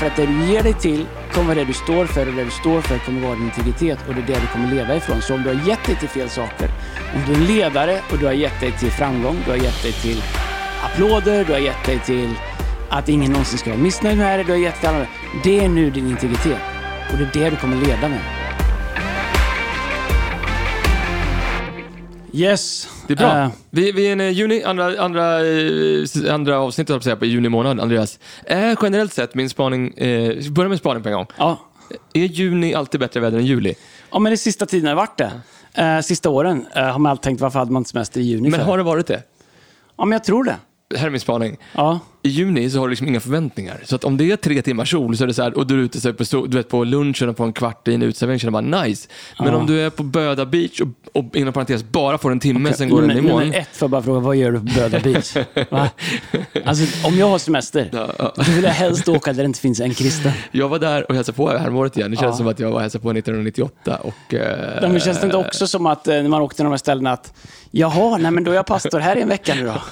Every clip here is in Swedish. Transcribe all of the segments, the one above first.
Därför att det du ger dig till kommer vara det du står för och det du står för kommer vara din integritet och det är det du kommer leva ifrån. Så om du har gett dig till fel saker, om du är en ledare och du har gett dig till framgång, du har gett dig till applåder, du har gett dig till att ingen någonsin ska vara missnöjd med dig, du har gett dig till alla Det är nu din integritet och det är det du kommer leda med. Yes. Det är bra. Eh, vi, vi är i juni, andra, andra, eh, andra avsnittet jag på att säga, på juni månad, Andreas. Är generellt sett min spaning, eh, vi börjar med spaning på en gång. ja. Är juni alltid bättre väder än juli? ja, men det sista tiden har det varit det. Eh, sista åren eh, har man alltid tänkt varför hade man inte semester i juni Men för? har det varit det? Ja, men jag tror det. Här är min spaning. Ja. I juni så har du liksom inga förväntningar. Så att om det är tre timmars sol så är det så här, och du är ute på, du vet, på lunchen och på en kvart i en uteservering känner man nice. Men om du är på Böda beach och, och inom parentes bara får en timme, sen går den nummer, imorgon. nummer ett får jag bara fråga, vad gör du på Böda Beach? Alltså, om jag har semester, då vill jag helst åka där det inte finns en kristen. Jag var där och hälsade på häromåret igen. Det känns som att jag var hälsade på 1998 och... Eh, Ja, men känns det inte också som att eh, när man åkte till de här ställena att jaha, nej men då är jag pastor här i en vecka nu då.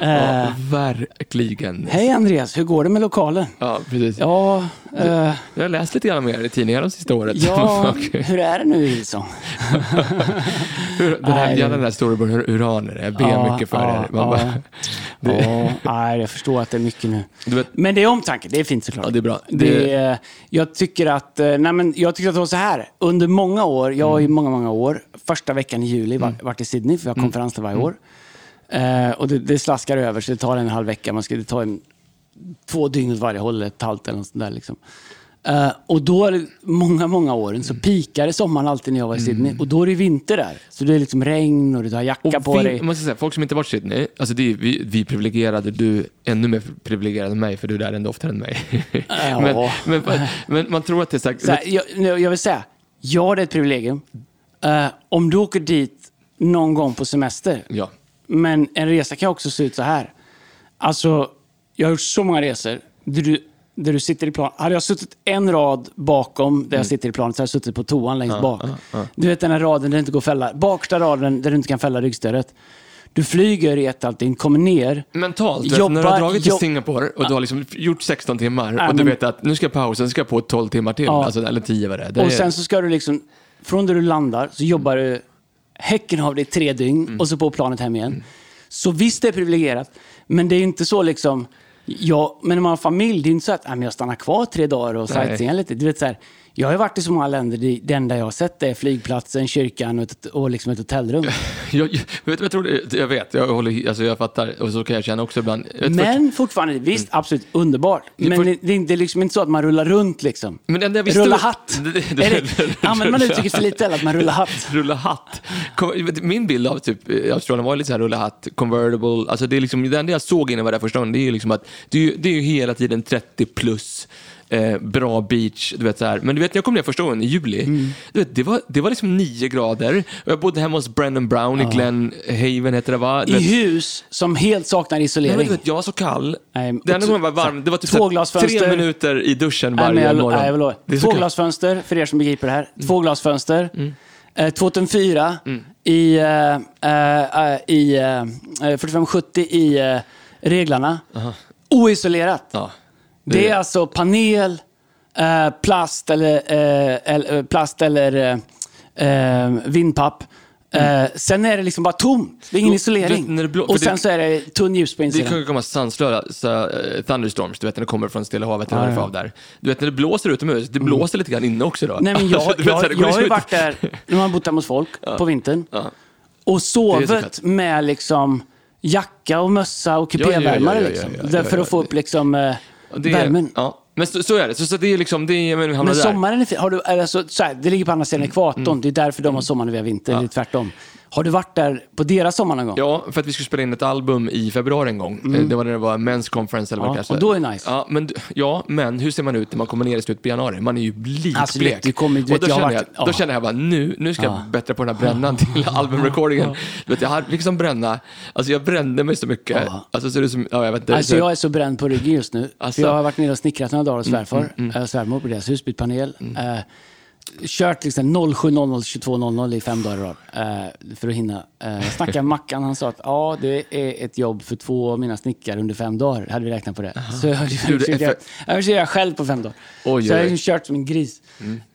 Eh, ja, verkligen. Hej Andreas, hur går det med lokalen? Ja, precis. Ja, eh, Jag har läst lite grann mer i tidningarna de sista året. ja hur är det nu i Hillsong? hur, den här, den här storyboarden uraner. Jag ber Ja, mycket för ja, er. Man ja. bara, det, Ja, nej, jag förstår att det är mycket nu. vet, Men det är omtanke, det är fint såklart. Ja, det är bra. Det, Det- är- jag tycker att, eh, nej men jag tycker att det var så här. Under många år, jag har i många, många år, första veckan i juli var, varit i Sydney, för jag har konferens där varje år. Eh, och det, det slaskar över, så det tar en halv vecka. Man ska det ta en, två dygn åt varje håll, ett halvt eller något sånt där. Liksom. Eh, och då, många, många åren, så pikade sommaren alltid när jag var i Sydney. Och då är det vinter där. Så det är liksom regn och du har jacka och på dig. man ska säga, folk som inte varit i Sydney, alltså det är vi, vi privilegierade, du ännu mer privilegierad än mig, för du är där ändå oftare än mig. Ja. men, men, men man tror att det är sagt, Så här, jag, jag vill säga, ja det är ett privilegium. Eh, om du åker dit någon gång på semester, ja. Men en resa kan också se ut så här. Alltså, jag har gjort så många resor där du, där du sitter i plan. Hade jag suttit en rad bakom där jag sitter i planet så hade jag suttit på toan längst bak. Du vet den här raden där det inte går att fälla. Baksta raden där du inte kan fälla ryggstödet. Du flyger i ett allting, kommer ner. Mentalt, vet, Jobba- när du har dragit till Singapore och du har liksom gjort 16 timmar och du men- vet att nu ska jag pausa, sen ska jag på 12 timmar till, Ja. alltså, eller 10 vad det. Det Och är. sen så ska du liksom, från där du landar så jobbar du häcken av dig i tre dygn Mm. och så på planet hem igen. Så visst det är privilegierat, men det är inte så liksom, ja, men när man har familj, det är inte så att "Nej, men jag stannar kvar tre dagar och Nej. sightseear lite. Du vet, så här, jag har ju varit i så många länder, det, det enda jag har sett är flygplatsen, kyrkan och ett, och liksom ett hotellrum. jag, vet, jag, tror det, jag vet, jag, håller, alltså jag fattar, och så kan jag känna också ibland. Vet, Men fortfarande, visst, absolut underbart. Men för- det, det är det liksom inte så att man rullar runt liksom. Men det visste Rulla hatt. Det- det- Är det, använder man uttrycket för lite eller att man rullar hatt? Rulla hatt. Min bild av typ, eh, Australien var lite så här rulla hatt, convertible. Alltså det, är liksom, det enda jag såg innan jag var där första gången, det är ju liksom att det är, det är ju hela tiden 30 plus. Eh, bra beach, du vet så här. Men du vet, när jag kom ner första gången i juli, Mm. du vet, det, var, det var liksom 9 grader. Och jag bodde hemma hos Brennan Brown i Glen Haven, heter det va? I vet- hus som helt saknar Nej, isolering. men du vet, jag var så kall. Nej, det enda gången var varm, det var typ två glasfönster. tre minuter i duschen Nej, varje men jag, morgon. nej, jag. Det är Två glasfönster, för er som begriper det här. Två glasfönster. Mm. Eh, 2004 i, eh, eh, eh, i eh, 4570 i eh, reglarna. Oisolerat. Ja. Det är alltså panel, eh, plast eller, eh, eh, plast eller eh, vindpapp. Eh, sen är det liksom bara tomt. Det är ingen Mm. Jo, isolering. det blå- och sen det- så är det tunn ljus på Det insidan. kan ju komma sanslösa thunderstorms, du vet när det kommer från Stilla havet eller Ja, det där. Du vet när det blåser utomhus, det blåser lite grann inne också då. Nej, men jag, Alltså, du vet, jag, det jag har ju varit där när man bott hemma hos folk på vintern. Ja. Och Det sovit med liksom jacka och mössa och kupévärmare. liksom. Där- För att få upp liksom, det är- värmen. Ja. Men så, så är det. Så, så det är liksom, det är, men Men sommaren är fin. Har du, alltså, så här, det ligger på andra sidan Mm. ekvatorn. Det är därför de har sommar när vi har vinter. Eller tvärtom. Har du varit där på deras sommar någon gång? Ja, för att vi skulle spela in ett album i februari en gång. Eh, Det var när det var Men's Conference eller vad Mm. Ja, det och då är det nice. Ja men, ja, men hur ser man ut när man kommer ner i slutet på januari? Man är ju likblek. Alltså, du kommer- du och vet, då, jag känner jag, varit- ja. då känner jag bara, nu, nu ska jag bättra på den här brännan till albumrecordingen. Vet, jag har liksom bränna, alltså jag brände mig så mycket. Ja. Alltså, så det som, ja, jag vet inte. Alltså så- jag är så bränd på ryggen just nu. Alltså- Mm, För jag har varit nere och snickrat några dagar hos svärfar, äh, svärmor på deras hus, bytt panel. Eh, kört liksom 07.00 22.00 i fem dagar i rad eh, för att hinna. Eh, snackade Mackan, han sa att ja, det är ett jobb för två av mina snickare under fem dagar. Hade vi räknat på det. Så jag, försökte göra- själv på fem dagar. Oj, så jag har Mm. kört som en gris.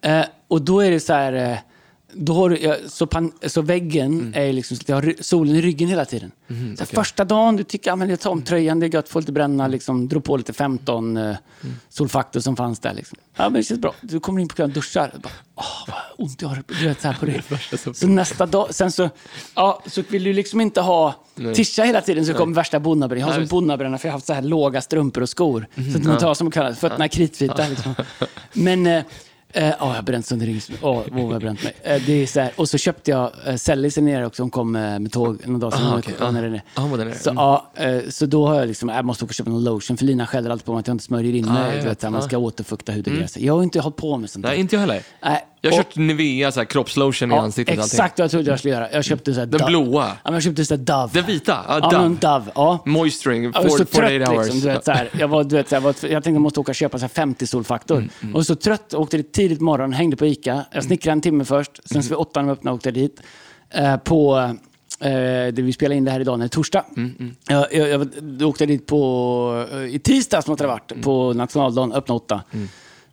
Eh, och då är det så här... Då har du, ja, så, pan, så väggen Mm. är liksom så jag har solen i ryggen hela tiden. Mhm, så här, Första dagen, du tycker att jag tar om tröjan, det är gött, får lite bränna, liksom, drog på lite 15 eh, Mm. solfaktor som fanns där. Liksom. Ja, men det känns bra. Du kommer in på kvällen och duschar. Bara, Åh, vad ont jag har. Du vet, så här på det. Så nästa dag, sen så, ja, så vill du liksom inte ha tischa hela tiden så kommer värsta bonnabränna. Jag har som bonnabränna för jag har haft så här låga strumpor och skor. Så att man tar som kallas, fötterna är kritvita. Liksom. Men, eh, eh, ja, jag har bränt sönder ryggen. Åh, vad jag bränt mig. Eh, det är så här, och så köpte jag eh, Sellis nere också, som kom eh, med tåg någon dag. Ah. Ja, den är. Ah, den är. Så, ja, eh, så då har jag liksom, jag måste åka köpa någon lotion, för Lina skäller alltid på mig att jag inte smörjer in Ah, mig. vet. så här, man Ah. ska återfukta hud och. Så Jag har inte hållit på med sånt där. Nej, inte jag heller. Nej, Jag har kört Nivea, så här, kroppslotion i ansiktet. och exakt vad jag trodde jag skulle göra. Jag köpte så här Den Dove. blåa. Ja, men jag köpte så här Dove. Den vita? Ja, Dove. men Dove. Ja. Moisturing, Jag var så for, 48 trött hours. liksom. Du vet, så här. Jag, var, du vet, så här, var, jag tänkte jag måste åka och köpa så här 50 solfaktor. Mm, Och så trött, åkte dit tidigt på morgonen, hängde på Ica. Jag snickrade en timme först, sen Mm. så vid åtta när vi öppnade åkte jag dit. Eh, på, eh, det vi spelade in det här idag, när det är torsdag. Mm, Jag, jag, jag, då åkte jag dit på, eh, i tisdags måste det ha varit, Mm. på nationaldagen, öppna åtta.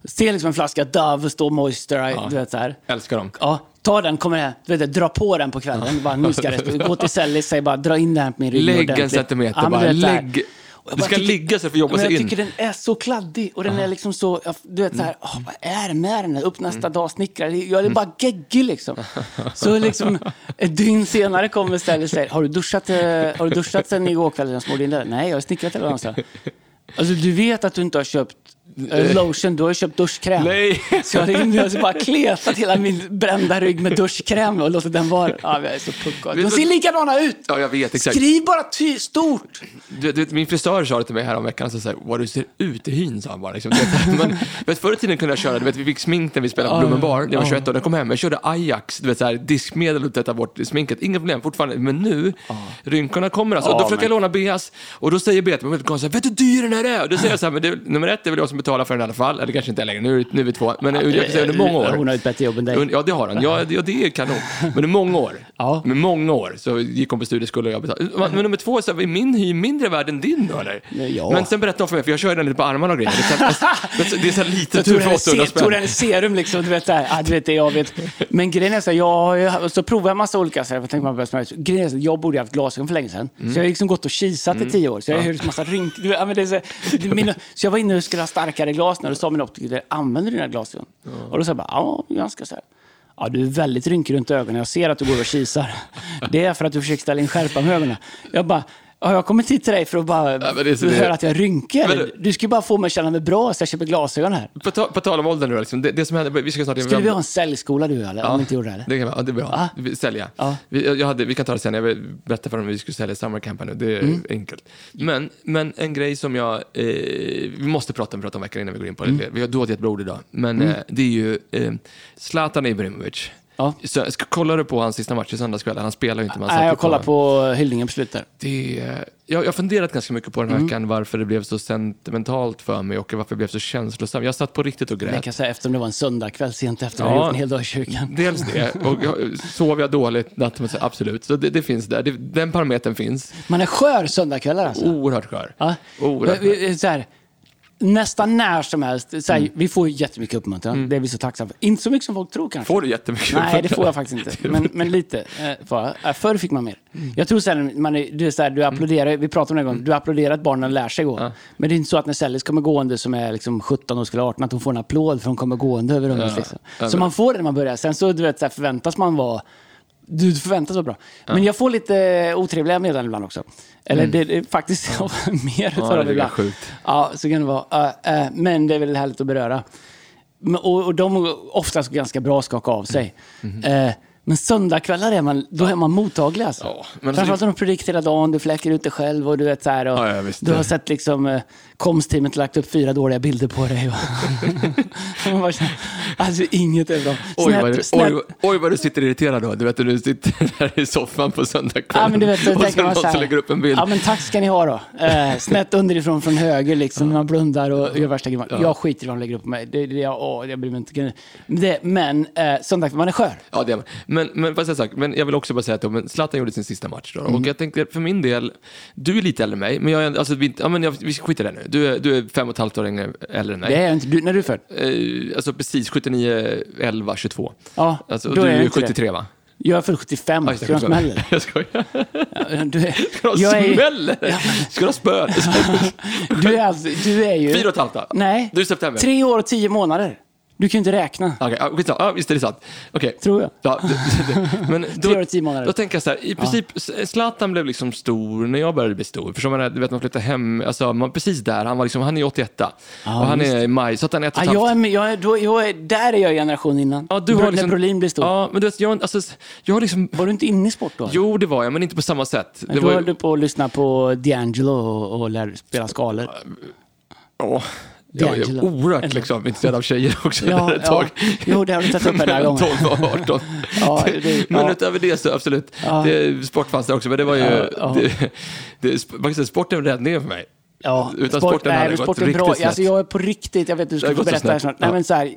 Ser liksom en flaska Dove, står Moisturize, du vet så här. Älskar dem. Ja, ta den, kommer här, du vet, dra på den på kvällen. Bara, nu ska det, gå till Sellis, säg bara dra in den här på min rygg Lägg en centimeter Ja, bara. vet. Lägg. Jag Du ska tycker- ligga så för att jobba sig jag in. tycker den är så kladdig och den är liksom så, jag- du vet så här, åh, vad är det med den? Upp nästa dag, snickra. Jag är bara geggig liksom. Så liksom, ett dygn senare kommer Sellis och säger, har du duschat, eh, har du duschat sen igår kväll när jag smorde in det? Nej, jag har snickrat hela dagen. Alltså du vet att du inte har köpt lotion, du har köpt duschkräm. Nej. Så jag hade jag hade bara kletat hela min brända rygg med duschkräm och låtit den vara. Ja, jag är så puckad. De ser likadana ut! Ja, jag vet exakt. Skriv bara ty- stort! Du, du, min frisör sa det till mig häromveckan, så så här, vad du ser ut i hyn, sa han bara. Liksom. Men, vet, förr i tiden kunde jag köra, du vet, vi fick smink när vi spelade på Blommen bar, när jag var 21 år, jag kom hem, jag körde Ajax, du vet, så här, diskmedel och tvätta bort sminket, inga problem fortfarande. Men nu, rynkorna kommer alltså. och då försöker jag men- låna Beas, och då säger Bea till mig väldigt konstigt, vet du hur dyr den här är? Och då säger jag så här, men det, nummer ett är väl jag som betalar för den i alla fall, eller kanske inte längre, nu, nu är vi två, men jag kan säga under många år. Hon har ett bättre jobb än dig. Ja, det har han. Ja, det, ja, det är kanon. Men i många år, Ja. med många år, så gick hon på studieskuld och jag betalade. Men nummer två, så är min hy mindre värd än din då, eller? Ja. Men sen berättade hon för mig, för jag kör den lite på armarna och grejer. Det är så, här- det är så lite tur för i 800 se- tog den spänn. serum liksom, du vet det här. Ja, du vet det jag vet. Men grejen är så här, jag, så provade jag massa olika, så här, tänkte man smörja. Grejen är så här, jag borde ju haft glasögon för länge sedan. Mm. Så jag har liksom gått och kisat i tio år. Så jag har ju massa rynkor. Ja, men det är så, mina- så jag var inne och skulle ha starkare glas när då sa min optiker, använder du dina glasögon? Och då sa jag bara, ja, ganska så här. Ja, du är väldigt rynkig runt ögonen. Jag ser att du går och kisar. Det är för att du försöker ställa in skärpan med ögonen. Jag bara, har jag kommit hit till dig för att bara Ja, det- höra att jag är rynkig? Men Du ska ju bara få mig att känna mig bra så jag köper glasögon här. På, ta, på tal om åldern nu liksom, det, det som händer, vi ska snart... Skulle vi ha en säljskola du eller? Om vi inte gjorde det eller? Det, kan, vi- ja, det är bra. Ja. Vi- Sälja. Ja. Vi, hade, vi kan ta det sen, jag vill berätta för dem hur vi skulle sälja Summer Camp här nu. Det är Mm. enkelt. Men, men en grej som jag... Eh, vi måste prata om, prata om veckan innan vi går in på det. Mm. Vi har dåligt ett ord idag. Men eh, det är ju eh, Zlatan Ibrahimovic. Ja. Så, ska, kollar du på hans sista match i söndagskväll? Han spelar ju inte. Nej, jag kollar på hyllningen på slutet. det, jag, jag har funderat ganska mycket på den här Mm. veckan varför det blev så sentimentalt för mig och varför det blev så känslosamt. Jag satt på riktigt och grät. kan jag säga eftersom det var en söndagkväll sent efter. Jag Ja. har gjort en hel dag i kyrkan. Dels det, och jag, sov jag dåligt natten, absolut. Så det, det finns där, det, den parametern finns. Man är skör söndagkvällar alltså. Oerhört skör. Ja. Oerhört vi- Så här, nästan när som helst. Så här, Vi får jättemycket uppmuntran. Det är vi så tacksamma för. Inte så mycket som folk tror kanske. Får du jättemycket? Nej, det får jag faktiskt inte. Men, men lite eh, får jag. Eh, Förr fick man mer. Jag tror sen, man är, du, är så här, du applåderar, vi pratade om det en gång, du applåderar att barnen lär sig gå. Men det är inte så att när Sellis kommer gående som är liksom 17 och skulle 18, att hon får en applåd för hon kommer gående över rummet. Liksom. Så man får det när man börjar. Sen så, du vet, så här, förväntas man vara du förväntas vara bra. Men jag får lite otrevliga meddelanden ibland också. Eller det, det är faktiskt mer utav Mm. det ibland. sjukt. Ja, så kan det vara. Uh, uh, men det är väl härligt att beröra. Och, och de är oftast ganska bra att skaka av sig. Mhm. Eh, Men söndagkvällar är man, då är man mottaglig alltså. Ja, men Framförallt alltså- om du predikt hela dagen, du fläcker ut dig själv och du vet så här. Och Ja, ja, du har sett liksom eh, komsteamet lagt upp fyra dåliga bilder på dig. Och Man bara känner, alltså inget är bra. Oj vad, du, Snett- snett- oj, oj vad du sitter irriterad då. Du vet du sitter där i soffan på Ja, söndagskvällen men du vet, och sen någon som lägger upp en bild. Ja, men tack ska ni ha då. Eh, snett underifrån från höger, liksom, när man blundar och gör värsta grejen. Jag skiter i vad de lägger upp på mig. Det, det, jag, åh, jag bryr mig inte. Det, men eh, söndag, man är skör. Ja, det är man. Men, men, fast jag, sagt, men jag vill också bara säga att men Zlatan gjorde sin sista match. Då, Mm. Och jag tänkte, för min del, du är lite äldre än mig, men, jag, alltså, vi, ja, men jag, vi skiter i det nu. Du är, du är fem och ett halvt år äldre än mig. Det är inte. Du, när är du född? Eh, alltså precis 79, 11, 22. Ja, Alltså, då du är är jag ju inte det. 73 va? Jag är född 75. Ja, just Ska du ha smäll? Jag skojar. Ja, Du är, Ska du ha jag är? Ska du ha spö? du, är alltså, du är ju... Fyra och ett halvt då? Nej. Du är september? Tre år och tio månader. Du kan ju inte räkna. Okej, skitsamma. Ja, visst är det sant. Okej. Tror jag. Ja, men då, Tre år och tio månader. Då tänker jag så här, i princip, Zlatan blev liksom stor när jag började bli stor. Förstår man? Du vet, man flyttade hem, alltså, man, precis där, han var liksom, han är 81 och han är i maj, så att han är ett och ett jag är, jag är, då, jag är, där är jag generation innan. Ja, du har liksom, När Brolin blev stor. Ja, men du vet, jag, alltså, jag har liksom, Var du inte inne i sport då? jo det var jag, men inte på samma sätt. Det då var, höll du på att lyssna på D'Angelo och, och lär, spela skalor. ja, jag är oerhört liksom, intresserad av tjejer också Ja, ett ja. tag. Jo, det har du tagit upp här gången. 12 och 18. Ja, det- men ja. utöver det så absolut, Ja. det, sport fanns där också, men det var ju, Ja, ja. Det, det, sp- faktiskt, sport är en räddning för mig. Ja, Utan sporten hade nej, det men gått sport är bra. riktigt snett. Alltså, jag är på riktigt, jag vet att du ska få berätta här snart. Nej, Ja. men så här,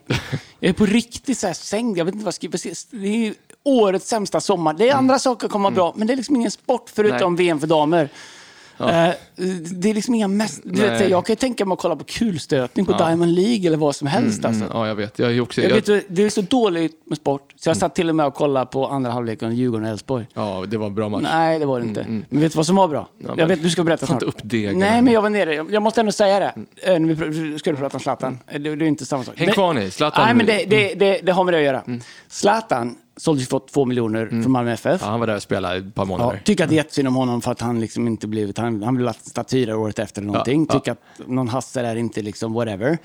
jag är på riktigt så här sängd. Jag vet inte vad jag ska. Det är årets sämsta sommar. Det är andra saker som kommer vara bra, men det är liksom ingen sport förutom Mm. Nej. VM för damer. Eh, det är liksom inga mest... Du vet, jag kan ju tänka mig att kolla på kulstötning på Diamond League eller vad som helst. Alltså. Mm, ja, jag vet. Jag är också, Jag jag, vet, det är så dåligt med sport, så jag satt till och med och kollade på andra halvleken Djurgården-Elfsborg. ja, det var en bra match. Nej, det var det inte. Men vet du vad som var bra? men- jag vet, du ska berätta Ta snart. upp degen. Nej, men jag var nere. Jag måste ändå säga det. Eh, När vi skulle prata om Zlatan. Eh, Det, det är inte samma sak. Häng kvar ni, Zlatan. Nej, men det, det, det, det har med det att göra. Zlatan såldes för två miljoner från Malmö FF. Ja, han var där och spelade ett par Ja, månader. tycker att det är jättesynd om honom för att han liksom inte blivit, han, han blev staty där året efter eller någonting. Ja, ja. Tycker att någon Hasse är inte liksom whatever.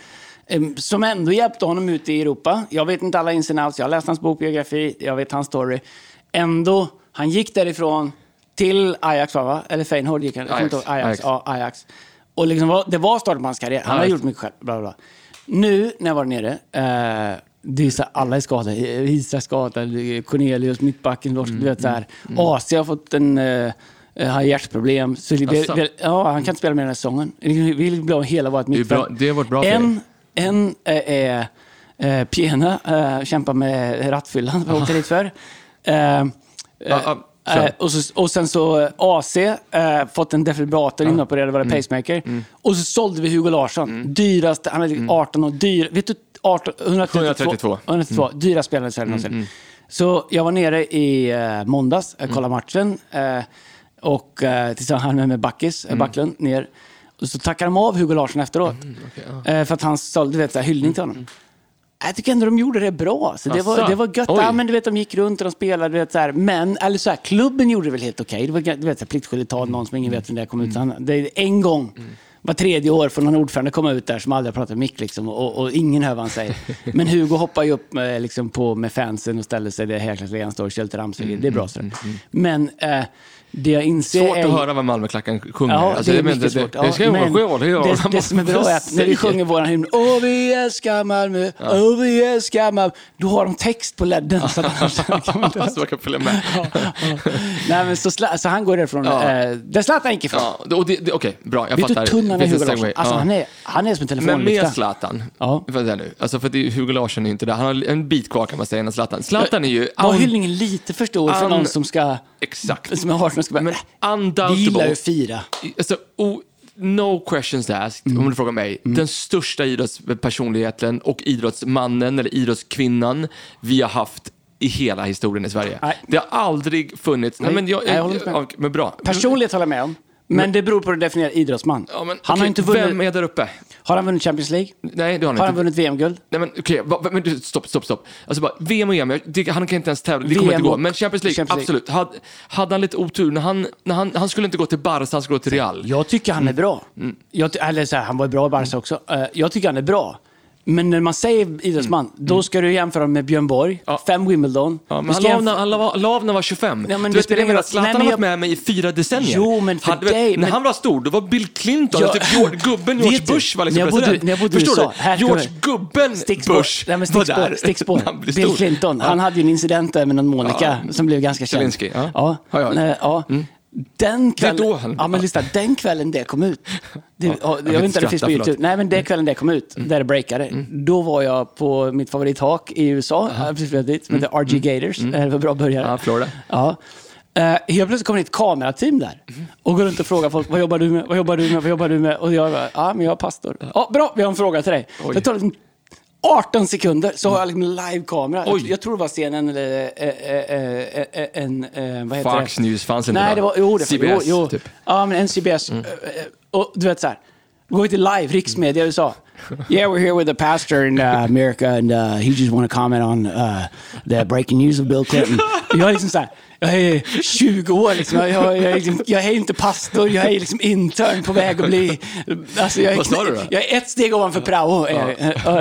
Em, Som ändå hjälpte honom ut i Europa. Jag vet inte alla ins and outs, jag har läst hans bokbiografi, jag vet hans story. Ändå, han gick därifrån till Ajax, va? eller Feyenoord gick han. Ajax. Ajax. Ajax. Ja, Ajax. Och liksom, det var starten på hans karriär. Han Ja, har gjort mycket själv. Bla, bla, bla. Nu, när jag var nere, eh, det är så här, alla är skadade. Isak är skadad, Cornelius, mittbacken, mm, du vet så här. AC har fått en... Eh, har hjärtproblem. Så det, det, ja, han kan inte spela med den här säsongen. Vi vill bli av hela vårt är mittfält. det har varit bra för En, en eh, är eh, Piena, eh, kämpar med rattfyllan, jag åkte dit för. Eh, ja, kör. Eh, och, så, och sen så eh, AC, eh, fått en defibrillator inopererad, var det Mm. pacemaker. Och så sålde vi Hugo Larsson. Dyraste, han Mm. hade 18 år, dyr, vet du, 18, 132, 132. 132 Mm. dyra spelare i Sverige någonsin. Så jag var nere i eh, måndags, Mm. eh, kollade matchen. Eh, och eh, tillsammans med, med Backis, Mm. eh, Backlund, ner. Och så tackade de av Hugo Larsson efteråt. eh, för att han sålde, du vet, så här, hyllning till honom. Jag tycker ändå de gjorde det bra. Så det, var, det var gött. Oj. Ja, men du vet, de gick runt och de spelade. Du vet, så här. Men, eller så här, klubben gjorde det väl helt okej. Det var du vet, pliktskyldigt tal, någon som ingen vet vem det kom ut. Han, det är en gång var tredje år får någon ordförande komma ut där som aldrig har pratat med mick liksom, och, och ingen hör vad han säger. Men Hugo hoppar ju upp med, liksom, på, med fansen och ställer sig där helklassligan står och kör lite ramsor. Det är bra. Så. Men eh, det jag inser Svårt är... att höra vad Malmöklacken sjunger. Ja, Alltså, det är men mycket det, svårt. Det, Ja, det ska men vara det, det, det som är bra är att när vi sjunger vår hymn, Åh vi älskar Malmö, åh vi älskar Malmö, då har de text på ledden. Så, att kan man. Så jag kan följa med. Nej, men så, så han går därifrån, Ja. eh, där Zlatan gick ifrån. Ja, det, det, Okej, bra. Jag Vet du fattar. hur tunn han är, Det Hugo Larsson? Alltså, Ja. han, är, han är som en Men telefonlykta. med Zlatan, Ja. jag säga nu. Alltså för det, Hugo Larsson är inte där. Han har en bit kvar kan man säga innan Zlatan. Zlatan är ju... Var hyllningen lite för stor för någon som ska... Exakt. Som har som ska börja... Men vi gillar ju undoubtable. att fira. Alltså, o- no questions asked, Mm. om du frågar mig. Den största idrottspersonligheten och idrottsmannen eller idrottskvinnan vi har haft i hela historien i Sverige. Nej. Det har aldrig funnits... Nej, men jag, Nej, jag håller inte med. ja, men bra. Personligt håller jag med om. Men det beror på hur du definierar idrottsman. Ja, men, han har okej, inte vunnit... Vem är där uppe? Har han vunnit Champions League? Nej, det har han Har han inte. vunnit VM-guld? Nej men okej, va- men du, stopp, stopp, stopp. Alltså bara, VM och EM, jag- han kan inte ens tävla, det kommer inte gå. Men Champions League, Champions League. absolut. Hade, hade han lite otur, när han, när han, han skulle inte gå till Barca, han skulle gå till Real. Jag tycker han är bra. Mm. Jag, eller så här, han var bra i Barca också. Eh, jag tycker han är bra. Men när man säger idrottsman, då ska du jämföra med Björn Borg, Mm. Ja. fem Wimbledon. Ja, Du men han ska la av jämf- när han la- la av när han var 25. Ja, men du det vet, spelar det ingen är roll. Zlatan Nej, har men varit jag- med mig i fyra decennier. Jo, men för du vet, dig- När men- han var stor, då var Bill Clinton, Ja, typ George, gubben George vet du, Bush var liksom när jag bodde- president. när jag bodde i Förstår USA, du? här ska George du- gubben Stickspår. Bush Nej, men var stickspår. där. stickspår. när han blev Bill stor. Clinton. Han hade ju en incident där med någon Monica som blev ganska känd. Zelensky, ja. Ja. Ja, ja. Nej, ja. Den kvällen, då han- ja, men lyssna, den kvällen det kom ut. Det, ja, jag vill vet inte om det finns på YouTube. Nej, men den kvällen det kom ut, där det breakade. Då var jag på mitt favorithak i USA. Jag hade precis flyttat dit. Som heter RG Gators. Det var bra börjare. Ja, Florida. Ja. Uh, helt plötsligt kommer det ett kamerateam där och går runt och frågar folk vad jobbar du med, vad jobbar du med, vad jobbar du med? Och jag bara, ja men jag är pastor. Ja, bra, vi har en fråga till dig. Oj. Det tar liksom 18 sekunder så har jag liksom live-kamera. Jag, jag tror det var scenen eller eh, eh, eh, en, vad heter Fox det? News fanns inte Nej, det var, jo, det CBS, jo, jo. typ. Ja, men en CBS. Eh, Och du vet så här, går vi till live, riksmedia USA. Yeah, we're here with a pastor in uh, America and uh, he just want to comment on uh, the breaking news of Bill Clinton. Jag är liksom så här, jag är 20 år liksom. Jag, jag, jag, är liksom, jag är inte pastor, jag är liksom intern på väg att bli... Alltså, jag, är, Vad sa du då? jag är ett steg ovanför prao. Ja.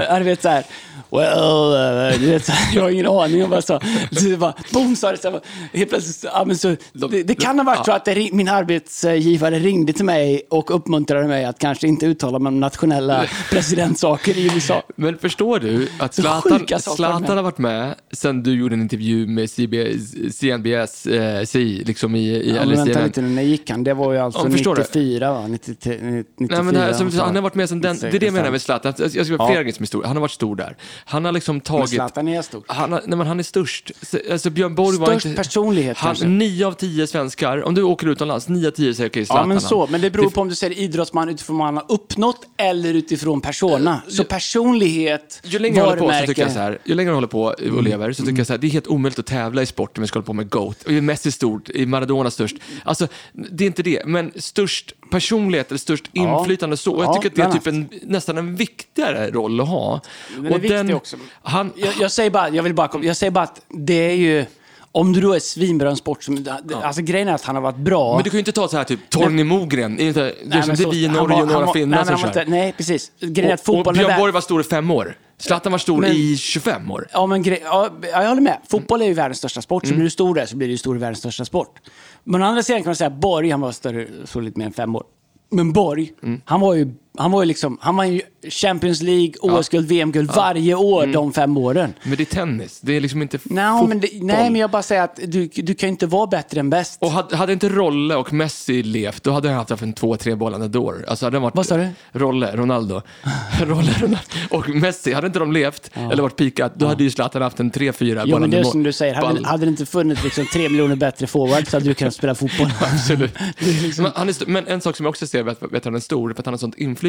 Jag, vet så här, well, uh, du vet jag har ingen aning. Jag så, så det bara, boom sa det. Så här, helt plötsligt, ja, men så, det, det kan ha varit så att det, min arbetsgivare ringde till mig och uppmuntrade mig att kanske inte uttala mig om nationella presidentsaker i USA. Men förstår du att Zlatan, Zlatan har varit med sen du gjorde en intervju med CBS, CNBS, eh, CI, liksom i, i Ja, men vänta lite nu, när gick han? Det var ju alltså Ja, förstår du? 94 va? 93, 94. Nej, men här, som, han har varit med sen den, det är det jag menar med 95. Zlatan. Jag ska säga Ja. flera grejer som är stora. Han har varit stor där. Han har liksom Men tagit... Zlatan är stort. Han, har, nej, men han är störst. Så- Alltså Björn Borg var Störst inte... personlighet han, kanske. Nio av tio svenskar, om du åker utomlands, nio av tio säger okej, Zlatan. Ja, men så. Men det beror på om du säger idrottsman utifrån vad han har uppnått eller utifrån persona. Så personlighet, Ju längre jag håller på så tycker jag så här, ju längre jag håller på och lever så tycker jag så här, det är helt omöjligt att tävla i sport om jag ska hålla på med GOAT. Och är Messi stort, är Maradona störst? Alltså, det är inte det, men störst personlighet eller störst Ja. inflytande så. Och jag Ja, tycker att det är typ en, nästan en viktigare roll att ha. Den är viktig också. Han, Jag, jag, säger bara, jag vill bara, kom- jag säger bara att det är ju... Om du då är svinbra i en sport som... Alltså grejen är att han har varit bra. men du kan ju inte ta så här typ Torgny Mogren, inte, Nej, det är vi i Norge och några finnar som kör. Nej, precis. Grejen är att Och, och fotbollen är Björn Borg var stor i fem år. Zlatan var stor Men- i 25 år. Ja, men gre- ja, jag håller med. Fotboll är ju världens största sport, Mm. så blir du stor där så blir du stor i världens största sport. Men å andra sidan kan man säga att Borg, han var större, så lite mer än fem år. Men Borg, Mm. han var ju, han var ju liksom, han var ju Champions League, OS-guld, VM-guld varje år Mm. de fem åren. Men det är tennis, det är liksom inte Nej, fotboll. men, det, nej, men jag bara säger att du, du kan ju inte vara bättre än bäst. Och hade, hade inte Rolle och Messi levt, då hade han haft en två, tre bollande dår. Alltså hade varit, Vad sa du? Rolle, Ronaldo. Rolle, Ronaldo. Och Messi, hade inte de levt, eller varit pikat, då hade ju Zlatan haft en tre, fyra Jo, men bollande det är som du säger, hade, hade det inte funnits liksom tre miljoner bättre forwards så hade du kunnat spela fotboll. Absolut. Liksom- men, är men en sak som jag också ser vet, vet han är stor, för att han har sånt inflytande.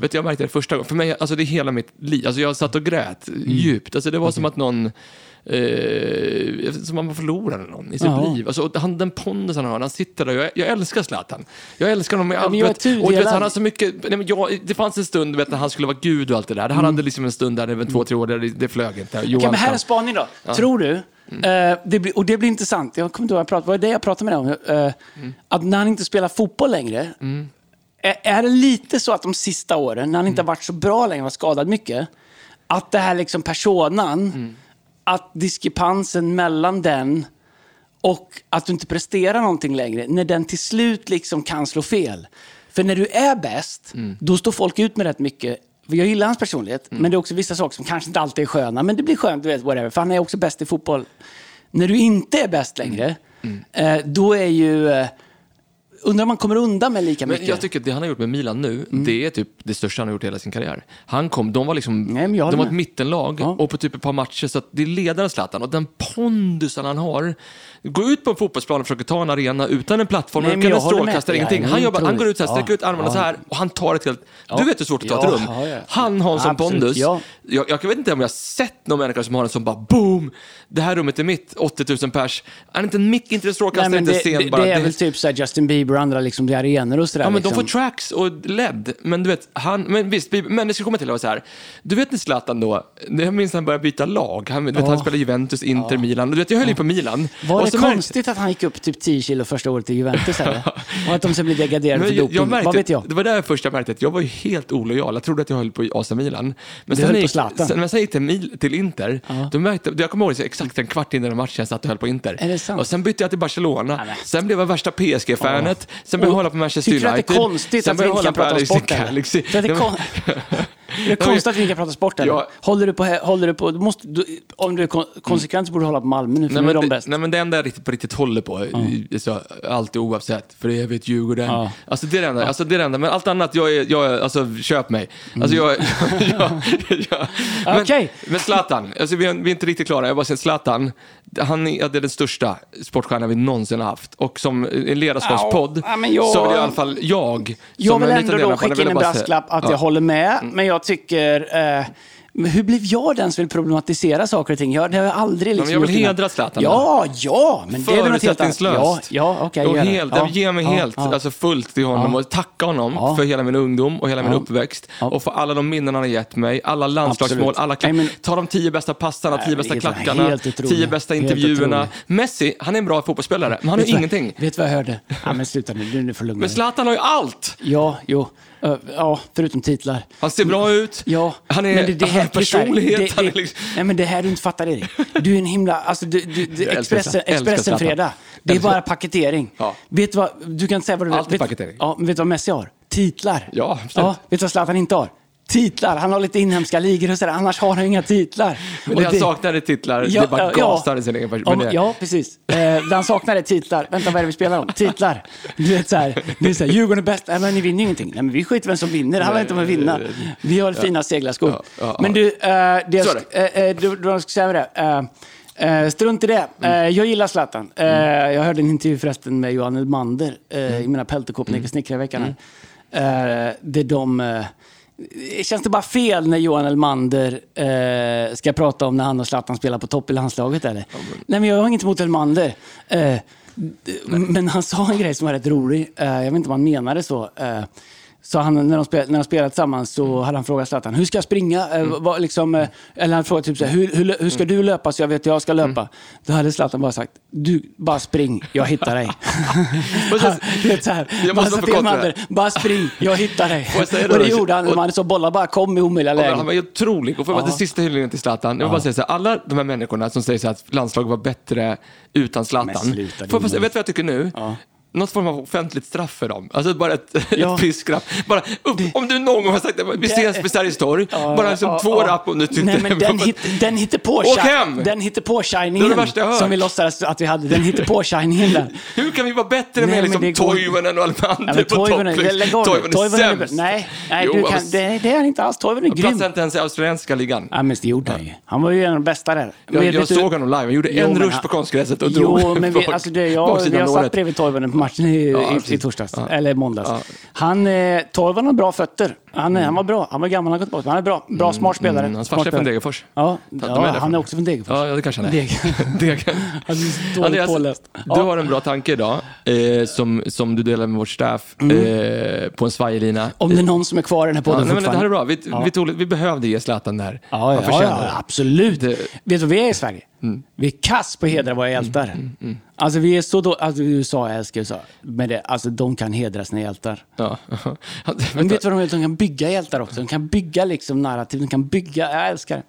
Vet du, jag märkte det första gången, för mig, alltså det är hela mitt liv, alltså jag satt och grät Mm. djupt. Alltså det var som att någon, eh, som man förlorade någon i sitt Ja. liv. Alltså, han, den pondus han har, han sitter där, jag, jag älskar Zlatan. Jag älskar honom med allt. men jag är vet- och du vet, tudelad. han har så mycket, nej, men jag, det fanns en stund, vet, när han skulle vara gud och allt det där. Han hade liksom en stund där, var två, tre år, där det, det flög inte. Johan men här är spaning då. Tror du, eh, det blir, och det blir intressant, jag kommer inte ihåg vad jag pratade, vad är det jag pratade med dig om? Eh, Att när han inte spelar fotboll längre, är, det lite så att de sista åren, när han inte har varit så bra längre, var skadad mycket, att det här liksom personan, att diskrepansen mellan den och att du inte presterar någonting längre, när den till slut liksom kan slå fel. För när du är bäst, då står folk ut med rätt mycket. Jag gillar hans personlighet, men det är också vissa saker som kanske inte alltid är sköna. Men det blir skönt, du vet, whatever. För han är också bäst i fotboll. När du inte är bäst längre, eh, då är ju... Undrar om man kommer undan med lika Men mycket. jag tycker att det han har gjort med Milan nu, det är typ det största han har gjort i hela sin karriär. Han kom, de var liksom, Nej, de var ett mittenlag Ja. och på typ ett par matcher, så att det är ledare Zlatan och den pondusen han har. Gå ut på en fotbollsplan och försöka ta en arena utan en plattform, Nej, utan en strålkastare, Ja, ingenting. det är Han, jobbar, han går ut så här, sträcker Ja. ut armarna Ja. så här och han tar ett helt... Du vet hur svårt det är att ta Ja, ett rum. ja, ja. Han har en sån pondus. ja. Jag, jag vet inte om jag har sett någon människa som har en sån bara boom, det här rummet är mitt, 80 000 pers. Han är inte en mick, inte en strålkastare, inte en det, scen. det, bara. det är Det- väl typ så Justin Bieber och andra liksom, i arenor och sådär. Ja, men liksom. de får tracks och LED. Men du vet, han, men visst, Bieber- men det ska komma till att vara så här. Du vet när Zlatan då, jag minns när han började byta lag. Han, vet, han spelade Juventus, Inter, Milan. Du vet, jag höll ju på Milan. Var Och det så märkte- konstigt att han gick upp typ 10 kilo första året i Juventus eller? Och att de sen blev degraderade för doping? jag märkte, Vad vet jag? Det var där jag först jag märkte att jag var helt olojal. Jag trodde att jag höll på AC Milan. Men Du sen höll på Zlatan. sen, men sen gick till, till Inter, då märkte, jag kommer ihåg exakt en kvart innan matchen jag satt och höll på Inter. Är det sant? Och sen bytte jag till Barcelona. Men. sen blev jag värsta PSG-fanet. Sen började jag hålla på Manchester Tycker du United. att det är konstigt sen att vi inte kan prata om sport? Galaxy. Det är det konstigt att vi inte kan prata sport eller? Ja. Håller du på, håller du på, du måste, du, om du är kon- konsekvent så borde du hålla på Malmö nu, för Nej nu är men, de det, bäst. nej men det enda jag riktigt, på riktigt håller på, i- så, alltid oavsett, för evigt Djurgården. Ja. Alltså det är det enda, alltså det är det enda, men allt annat, jag är, jag är, alltså köp mig. Alltså jag, jag men, Zlatan, alltså vi är, vi är inte riktigt klara, jag bara säger Zlatan, han är, det är den största sportstjärnan vi någonsin har haft. Och som en ledarskapspodd, Ja, så vill i alla fall jag, Jag vill ändå då skicka in en brasklapp att Ja. jag håller med, men jag tycker... Eh, men hur blev jag den som vill problematisera saker och ting? Jag, det har jag aldrig liksom jag vill hedra Zlatan. Ja, ja, men det är väl något helt annat. Ja, ja gör det. helt, ja, Ge mig ja, helt, ja. alltså fullt till honom och tacka honom för hela min ungdom och hela min uppväxt. Och för alla de minnen han har gett mig, alla landslagsmål, Absolut. alla klack, men- Ta de tio bästa passarna, tio men bästa klackarna, tio bästa intervjuerna. Messi, han är en bra fotbollsspelare, men han har ingenting. Vet du vad jag hörde? Ja, men sluta nu, nu, får lugna Men dig. Zlatan har ju allt! Ja, jo. Ö, Ja, förutom titlar. Han ser bra ut, Ja, han, är, men det, det här, personlighet. det, han är liksom, Nej, men det här du inte fattar, Erik. Du är en himla... Alltså, du, du, du, Expressen, Expressen. Fredag. Det är bara paketering. Ja. Vet du vad... Du kan säga vad du Allt är vet, paketering. Ja, men vet du vad Messi har? Titlar. Ja, absolut. ja, Vet du vad Zlatan inte har? Titlar. Han har lite inhemska ligor och sådär. Annars har han inga titlar. men Och det han saknar är titlar, det är bara i sin egen person. Ja, det- ja, precis. Eh, det han saknar är titlar. Vänta, vad är det vi spelar om? Titlar. Du vet så här, det är så här, Djurgården är bäst. Nej, men ni vinner ju ingenting. Nej, men vi skiter vem som vinner. Det handlar inte om att vinna. Vi har fina seglarskor. Ja, ja, Men du, eh, det jag, eh, eh, du, du säga med det. Eh, eh, strunt i det. Eh, jag gillar Zlatan. Eh, Jag hörde en intervju förresten med Johan Elmander eh, i mina pelterkåpor när jag snickra i veckan. här. Eh, där de... Eh, Känns det bara fel när Johan Elmander eh, ska prata om när han och Zlatan spelar på topp i landslaget? Eller? Nej, men jag har inget emot Elmander. Eh, men han sa en grej som var rätt rolig. Eh, jag vet inte om han menade så. Så han, när, de spel, när de spelade tillsammans så hade han frågat Zlatan, hur ska jag springa? Eh, vad, liksom, eh, eller han frågade typ så här, hur, hur, hur ska du löpa så jag vet hur jag ska löpa? Då hade Zlatan bara sagt, du bara spring, jag hittar dig. Han- du vet så här, Jag bara måste till spring, jag hittar dig. Och det det då? gjorde han, Och- man så bollar bara kom i omöjliga lägen. Han var otrolig. Och för att Ja. sista hyllningen till Zlatan, jag vill bara säga så här, alla de här människorna som säger så här att landslaget var bättre utan Zlatan. Sluta, Får jag vet du vad jag tycker nu? Ja. Något form av offentligt straff för dem. Alltså bara ett, Ja. ett piskrapp. Bara, upp, om du någon gång har sagt att vi ses vid Sergels torg, Ja, bara liksom ja, två rapp om du tyckte... Nej, men den, hit, den hittar på Åk hem! Den hittar på Det shiningen det som vi låtsades att vi hade. Den hittar på shiningen där. Hur kan vi vara bättre Nej, med liksom det Toivonen och Almander på Toivonen, topp? nu. Toivonen Toivonen är sämst. Nej, nej Jo, du kan, alltså, det, det är han inte alls. Toivonen är Han platsade grym. inte ens i australienska ligan. Ja, men det gjorde han ju. Han var ju en av de bästa där. Jag, Men såg honom live, han gjorde Jo, en rush på konstgräset och drog Jo, men vi, bak- alltså det, satt bredvid Toivonen på matchen i, Ja, i, i torsdags, Ja. eller måndags. Ja. Han, eh, Toivonen har bra fötter. Han, han var bra. Han var gammal, han har gått bort. Han är bra. Bra, smart spelare. Mm, hans farsa är från. Degerfors. Ja, de är ja han är också från Degerfors. Ja, ja, det kanske han är. Degen. Han är dåligt Andreas, påläst. du Ja. har en bra tanke idag, eh, som, som du delar med vårt staff eh, på en svajlina. Om det är någon som är kvar i den här Ja, podden nej, men det här är fortfarande. bra. Vi, vi, tog, vi behövde ge Zlatan det här. Ja, ja, ja, absolut. Det- Vet du vad vi är i Sverige? Vi är kass på att hedra våra hjältar. Alltså vi är så då, alltså USA, älskar USA. Men det, alltså de kan hedra sina hjältar. Ja. Men vet du vad de gör? De kan bygga hjältar också. De kan bygga liksom narrativ. De kan bygga, jag älskar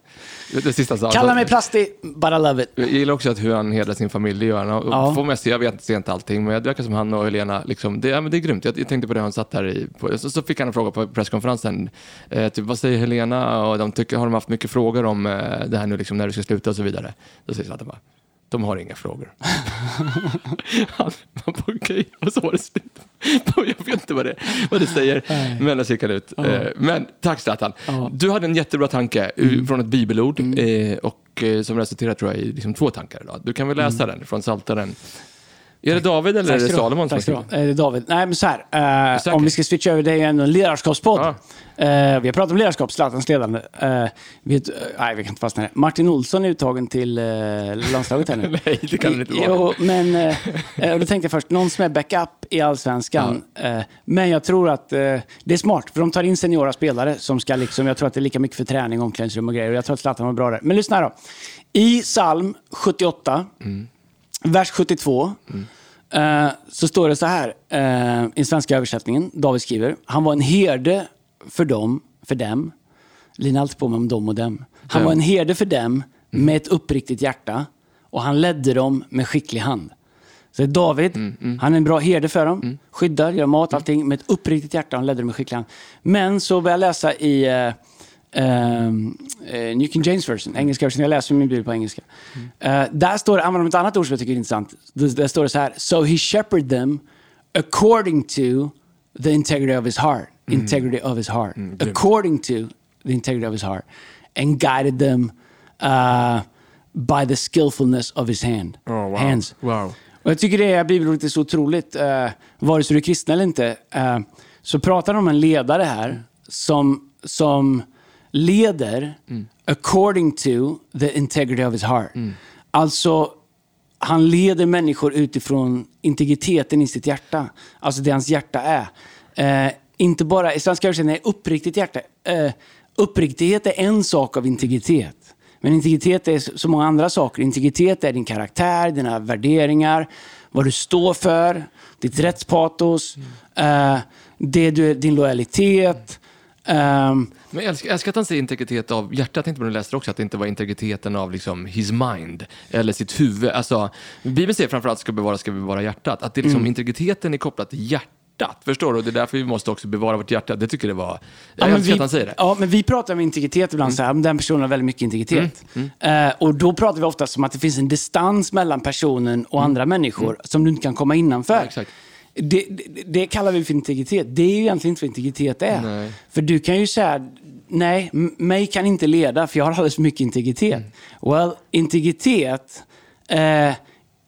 det. det sista sa Kalla mig plastig, but I love it. Jag gillar också att hur han hedrar sin familj, det gör han. Och Ja. får mest, jag vet ser inte allting, men det verkar som han och Helena, liksom, det, ja, men det är grymt. Jag, jag tänkte på det han satt här i, på, så, så fick han en fråga på presskonferensen. Eh, typ, vad säger Helena? Och de tycker, har de haft mycket frågor om eh, det här nu, liksom, när du ska sluta och så vidare? Då säger Zlatan bara, de har inga frågor. han, bara, okej, och så var det slut. jag vet inte vad det, vad det säger, Nej. men det gick han ut. Eh, men tack Zlatan. Ja. Du hade en jättebra tanke ur- från ett bibelord eh, och eh, som resulterar tror jag i liksom två tankar idag. Du kan väl läsa den från Psaltaren Är det David eller är det. Salomon som ska? Eh, Det är David. Nej, men så här. eh, om vi ska switcha över, det är ju ändå en ledarskapspodd. Ja. Eh, vi har pratat om ledarskap, Zlatans ledande. Uh, vi, eh, nej, vi kan inte fastna i det. Martin Olsson är uttagen till uh, landslaget här nu. Nej, det kan det inte vara. Jo, men eh, eh, då tänkte jag först, någon som är backup i allsvenskan. Eh, men jag tror att eh, det är smart, för de tar in seniora spelare som ska liksom, jag tror att det är lika mycket för träning, omklädningsrum och grejer. Och jag tror att Zlatan var bra där. Men lyssna då. I psalm 78, vers 72, eh, så står det så här eh, i svenska översättningen. David skriver, han var en herde för dem, för dem. Lina alltid på mig om dem och dem. Han var en herde för dem med ett uppriktigt hjärta och han ledde dem med skicklig hand. Så det är David, han är en bra herde för dem, skyddar, gör mat, allting med ett uppriktigt hjärta. Han ledde dem med skicklig hand. Men så börjar jag läsa i eh, eh, New King James version, engelska version. Jag läser min bibel på engelska. Eh, där står det, använder de ett annat ord som jag tycker är intressant. Där, där står det så här, So he shepherded them according to the integrity of his heart. Integrity of his heart. according to the integrity of his heart. And guided them uh, by the skillfulness of his hand. Oh, wow. hands. Wow. Och jag tycker det här bibelordet är så otroligt. Uh, vare sig du är kristen eller inte, eh, så pratar de om en ledare här som, som leder according to the integrity of his heart. Alltså, han leder människor utifrån integriteten i sitt hjärta. Alltså det hans hjärta är. Eh, inte bara, i svenska översättningen är uppriktigt hjärta. Eh, uppriktighet är en sak av integritet. Men integritet är så många andra saker. Integritet är din karaktär, dina värderingar, vad du står för, ditt rättspatos, eh, det du, din lojalitet. Ehm, Men jag älskar, jag älskar att han säger integritet av hjärtat. Tänkte på jag läste också, att det inte var integriteten av liksom his mind, eller sitt huvud. Alltså, Bibeln säger framförallt ska bevara, ska bevara hjärtat. Att det liksom, integriteten är kopplad till hjärtat. Förstår du? Det är därför vi måste också bevara vårt hjärta. Det tycker det var... Jag men älskar vi, att han säger det. Ja, men vi pratar om integritet ibland, så här, den personen har väldigt mycket integritet. Eh, och då pratar vi ofta som att det finns en distans mellan personen och andra människor som du inte kan komma innanför. Ja. Det, det, det kallar vi för integritet. Det är ju egentligen inte vad integritet är. Nej. För du kan ju säga, nej, mig kan inte leda för jag har alldeles för mycket integritet. Mm. Well, integritet eh,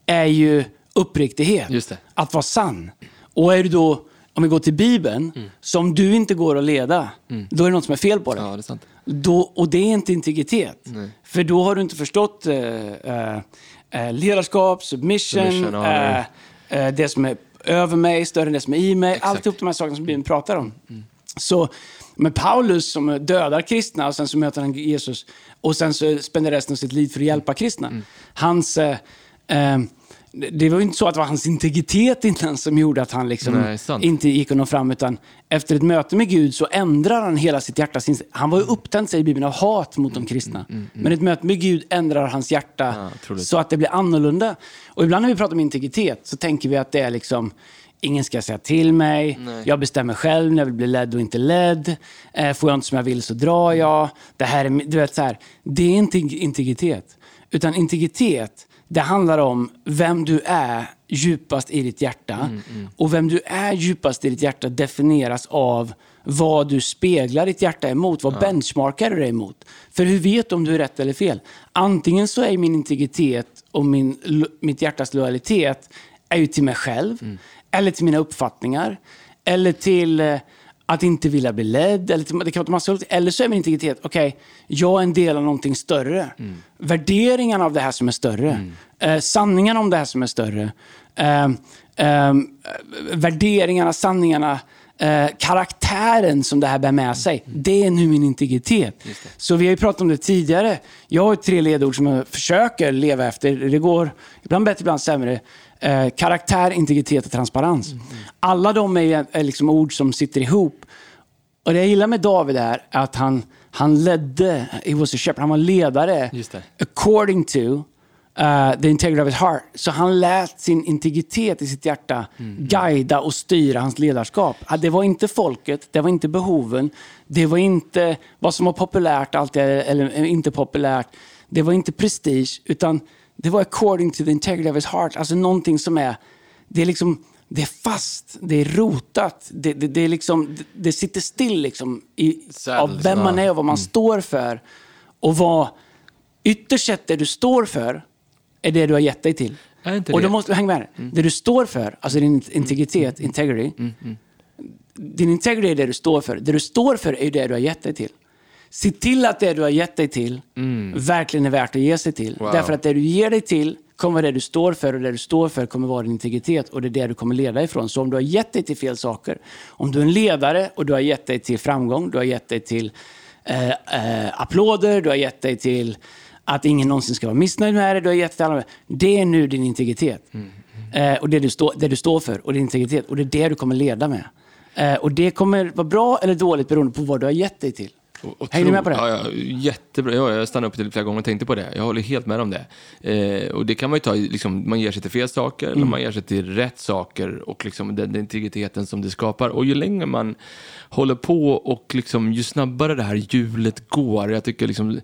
är ju uppriktighet. Det. Att vara sann. Och är du då, om vi går till Bibeln, Mm. som du inte går att leda, då är det något som är fel på dig. Ja, det är sant. Då, och det är inte integritet. För då har du inte förstått eh, eh, eh, ledarskap, submission, Submission, honor. eh, eh, det som är över mig, större än det som är i mig. Exakt. Mm. Alltihop de här sakerna som Bibeln pratar om. Så med Paulus som dödar kristna och sen så möter han Jesus och sen så spenderar resten av sitt liv för att hjälpa kristna. Mm. Hans... Eh, eh, det var ju inte så att det var hans integritet innan som gjorde att han liksom Nej, inte gick nå fram, utan efter ett möte med Gud så ändrar han hela sitt hjärtas inställning. Han var ju upptänd, säger Bibeln, av hat mot de kristna. Men ett möte med Gud ändrar hans hjärta Ja, så att det blir annorlunda. Och ibland när vi pratar om integritet så tänker vi att det är liksom Ingen ska säga till mig. Jag bestämmer själv när jag vill bli ledd och inte ledd. Eh, får jag inte som jag vill så drar jag. Det här är, du vet, så här, det är inte integritet. Utan integritet, det handlar om vem du är djupast i ditt hjärta. Och vem du är djupast i ditt hjärta definieras av vad du speglar ditt hjärta emot. Vad benchmarkar du dig emot? För hur vet du om du är rätt eller fel? Antingen så är min integritet och min, mitt hjärtas lojalitet är ju till mig själv. Eller till mina uppfattningar. Eller till eh, att inte vilja bli ledd. Eller, det kan vara massa olika- eller så är min integritet, okej, jag är en del av någonting större. Värderingarna av det här som är större. Eh, sanningarna om det här som är större. Eh, eh, värderingarna, sanningarna, eh, karaktären som det här bär med sig. Det är nu min integritet. Så vi har ju pratat om det tidigare. Jag har tre ledord som jag försöker leva efter. Det går ibland bättre, ibland sämre. Eh, karaktär, integritet och transparens. Alla de är, är liksom ord som sitter ihop. Och det jag gillar med David är att han, han ledde, he was a shepherd, han var ledare Just det. according to uh, the integrity of his heart. Så han lät sin integritet i sitt hjärta guida och styra hans ledarskap. Det var inte folket, det var inte behoven, det var inte vad som var populärt alltid, eller inte populärt. Det var inte prestige, utan det var according to the integrity of his heart. Alltså någonting som är, det är liksom det är fast, det är rotat, det, det, det, är liksom, det, det sitter still liksom i, av vem man är och vad man står för. Och vad ytterst sett det du står för är det du har gett dig till. Och då måste du hänga med. Det du står för, alltså din integritet, integrity. Din integrity är det du står för. Det du står för är det du har gett dig till. Se till att det du har gett dig till verkligen är värt att ge sig till. Wow. Därför att det du ger dig till kommer det du står för och det du står för kommer vara din integritet och det är det du kommer leda ifrån. Så om du har gett dig till fel saker, om du är en ledare och du har gett dig till framgång, du har gett dig till eh, eh, applåder, du har gett dig till att ingen någonsin ska vara missnöjd med dig, du har gett dig till alla. Det är nu din integritet. Eh, och det du, stå, det du står för och din integritet. Och det är det du kommer leda med. Eh, och det kommer vara bra eller dåligt beroende på vad du har gett dig till. Och Hänger du med på det? Ja, ja, jättebra. Ja, jag stannade upp till flera gånger och tänkte på det. Jag håller helt med om det. Eh, och det kan man ju ta, liksom, man ger sig till fel saker Mm. eller man ger sig till rätt saker och liksom den, den integriteten som det skapar. Och ju längre man håller på och liksom, ju snabbare det här hjulet går. Jag tycker liksom,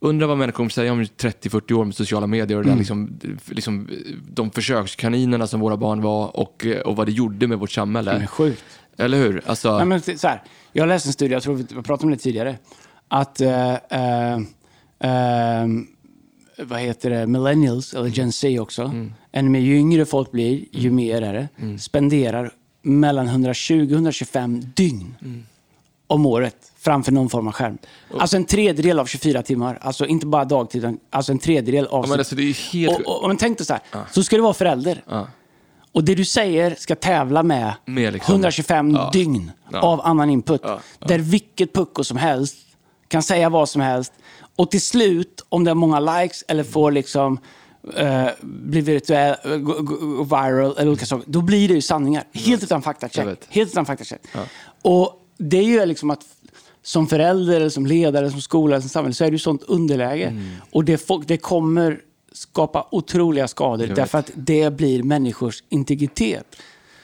undrar vad människor kommer säga om 30-40 år med sociala medier och Mm. liksom, liksom, de försökskaninerna som våra barn var och, och vad det gjorde med vårt samhälle. Det är sjukt. Eller hur? Alltså, Nej, men så här, jag läste en studie, jag tror vi pratade om det tidigare, att eh, eh, eh, vad heter det, millennials, eller Gen Z också, Mm. mer, ju yngre folk blir, ju mer är det, spenderar mellan 120 och 125 dygn Mm. om året framför någon form av skärm. Alltså en tredjedel av 24 timmar. Alltså inte bara dagtid, alltså en tredjedel av... ja, men alltså, det är helt... och, och, och men tänk dig så här, så ska du vara förälder. Ja. Och det du säger ska tävla med, Med liksom- 125 Ja. dygn Ja. av annan input. Ja. Där vilket pucko som helst kan säga vad som helst. Och till slut, om det har många likes eller får liksom eh, bli virtuell, eh, viral eller olika saker, då blir det ju sanningar. Helt utan faktacheck. Helt utan faktacheck. Och det är ju liksom att som förälder, eller som ledare, eller som skola, eller som samhälle, så är det ju sånt underläge. Mm. Och det, folk, det kommer skapa otroliga skador därför att det blir människors integritet.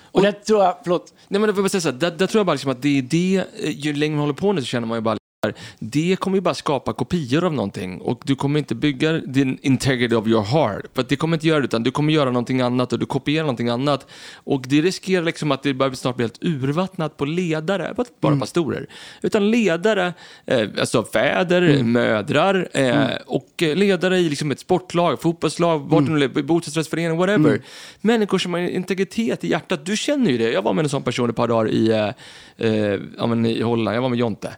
Och, det tror jag, förlåt, Nej, men jag vill bara säga så här, där, där tror jag bara liksom att det är det, eh, ju längre man håller på nu så känner man ju bara det kommer ju bara skapa kopior av någonting och du kommer inte bygga din integrity of your heart. För det kommer inte göra det, utan du kommer göra någonting annat och du kopierar någonting annat. Och det riskerar liksom att det börjar snart bli helt urvattnat på ledare, bara pastorer. Utan ledare, eh, alltså fäder, mödrar eh, och eh, ledare i liksom ett sportlag, fotbollslag, vart mm. bostadsrättsförening, whatever. Människor som har integritet i hjärtat. Du känner ju det. Jag var med en sån person ett par dagar i, eh, eh, i Holland. Jag var med Jonte.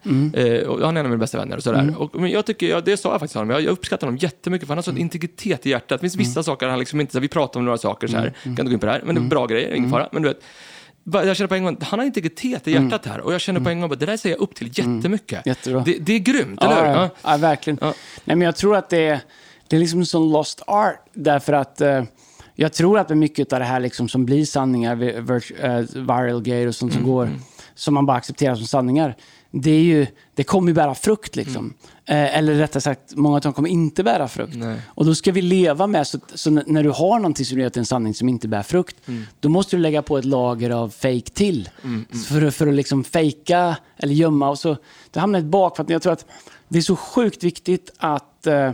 Och han är en av mina bästa vänner. Och sådär. Och, men jag tycker, ja, det sa jag faktiskt honom. Jag, jag uppskattar honom jättemycket för han har sån integritet i hjärtat. Det finns vissa saker han liksom inte, så här, vi pratar om några saker så här, kan inte gå in på det här, men det är bra grejer, ingen fara. Men du vet, jag känner på en gång, han har integritet i hjärtat här och jag känner på en gång att det där säger jag upp till jättemycket. Jättebra. Det, det är grymt, eller hur? Ja, ja. Ja. ja verkligen. Ja. Nej, men jag tror att det är, det är liksom en sån lost art. Därför att eh, jag tror att med mycket av det här liksom som blir sanningar, eh, viral grejer och sånt Mm, som går, som man bara accepterar som sanningar. Det, är ju, det kommer ju bära frukt liksom. Eh, eller rättare sagt, många av dem kommer inte bära frukt. Mm. Nej. Och då ska vi leva med, så, så när du har någonting som du vet är en sanning som inte bär frukt, Mm. då måste du lägga på ett lager av fake till. För, att- för att liksom fejka eller gömma. Och så, det hamnar ett bak. För att jag tror att det är så sjukt viktigt att, eh,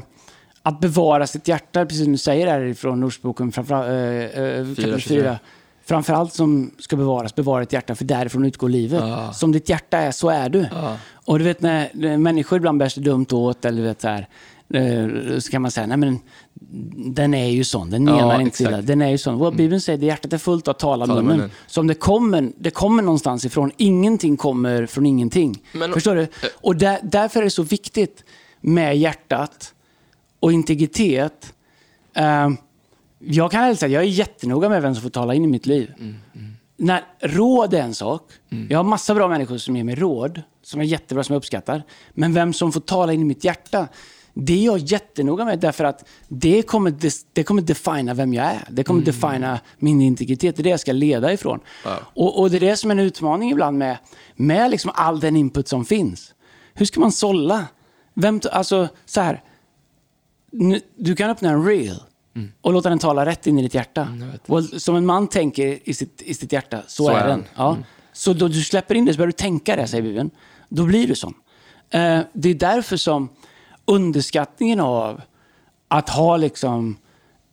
att bevara sitt hjärta, precis som du säger här ifrån Ordsboken, framförallt, eh, eh, kapitel 23. 4. Framförallt som ska bevaras, bevara ditt hjärta, för därifrån utgår livet. Som ditt hjärta är, så är du. Och du vet när, människor ibland bär sig dumt åt, eller du vet så här, eh, så kan man säga, nej men den är ju sån, den Ja, menar inte exakt. illa. Den är ju sån. Well, Bibeln säger att hjärtat är fullt av tala Tala munnen. munnen. Så om det kommer, det kommer någonstans ifrån, ingenting kommer från ingenting. Men- Förstår du? Och där, därför är det så viktigt med hjärtat och integritet. Eh, jag kan ärligt säga, jag är jättenoga med vem som får tala in i mitt liv. När, råd är en sak. Jag har massa bra människor som ger mig råd, som är jättebra, som jag uppskattar. Men vem som får tala in i mitt hjärta, det är jag jättenoga med därför att det kommer, det kommer defina vem jag är. Det kommer defina min integritet. Det är det jag ska leda ifrån. Och, och det är det som är en utmaning ibland med, med liksom all den input som finns. Hur ska man sålla? Vem, alltså, så här. Du kan öppna en reel och låta den tala rätt in i ditt hjärta. Och som en man tänker i sitt, i sitt hjärta, så, Så är är den. Ja. Så då du släpper in det så börjar du tänka det, säger Bibeln. Då blir du sån. Eh, det är därför som underskattningen av att ha liksom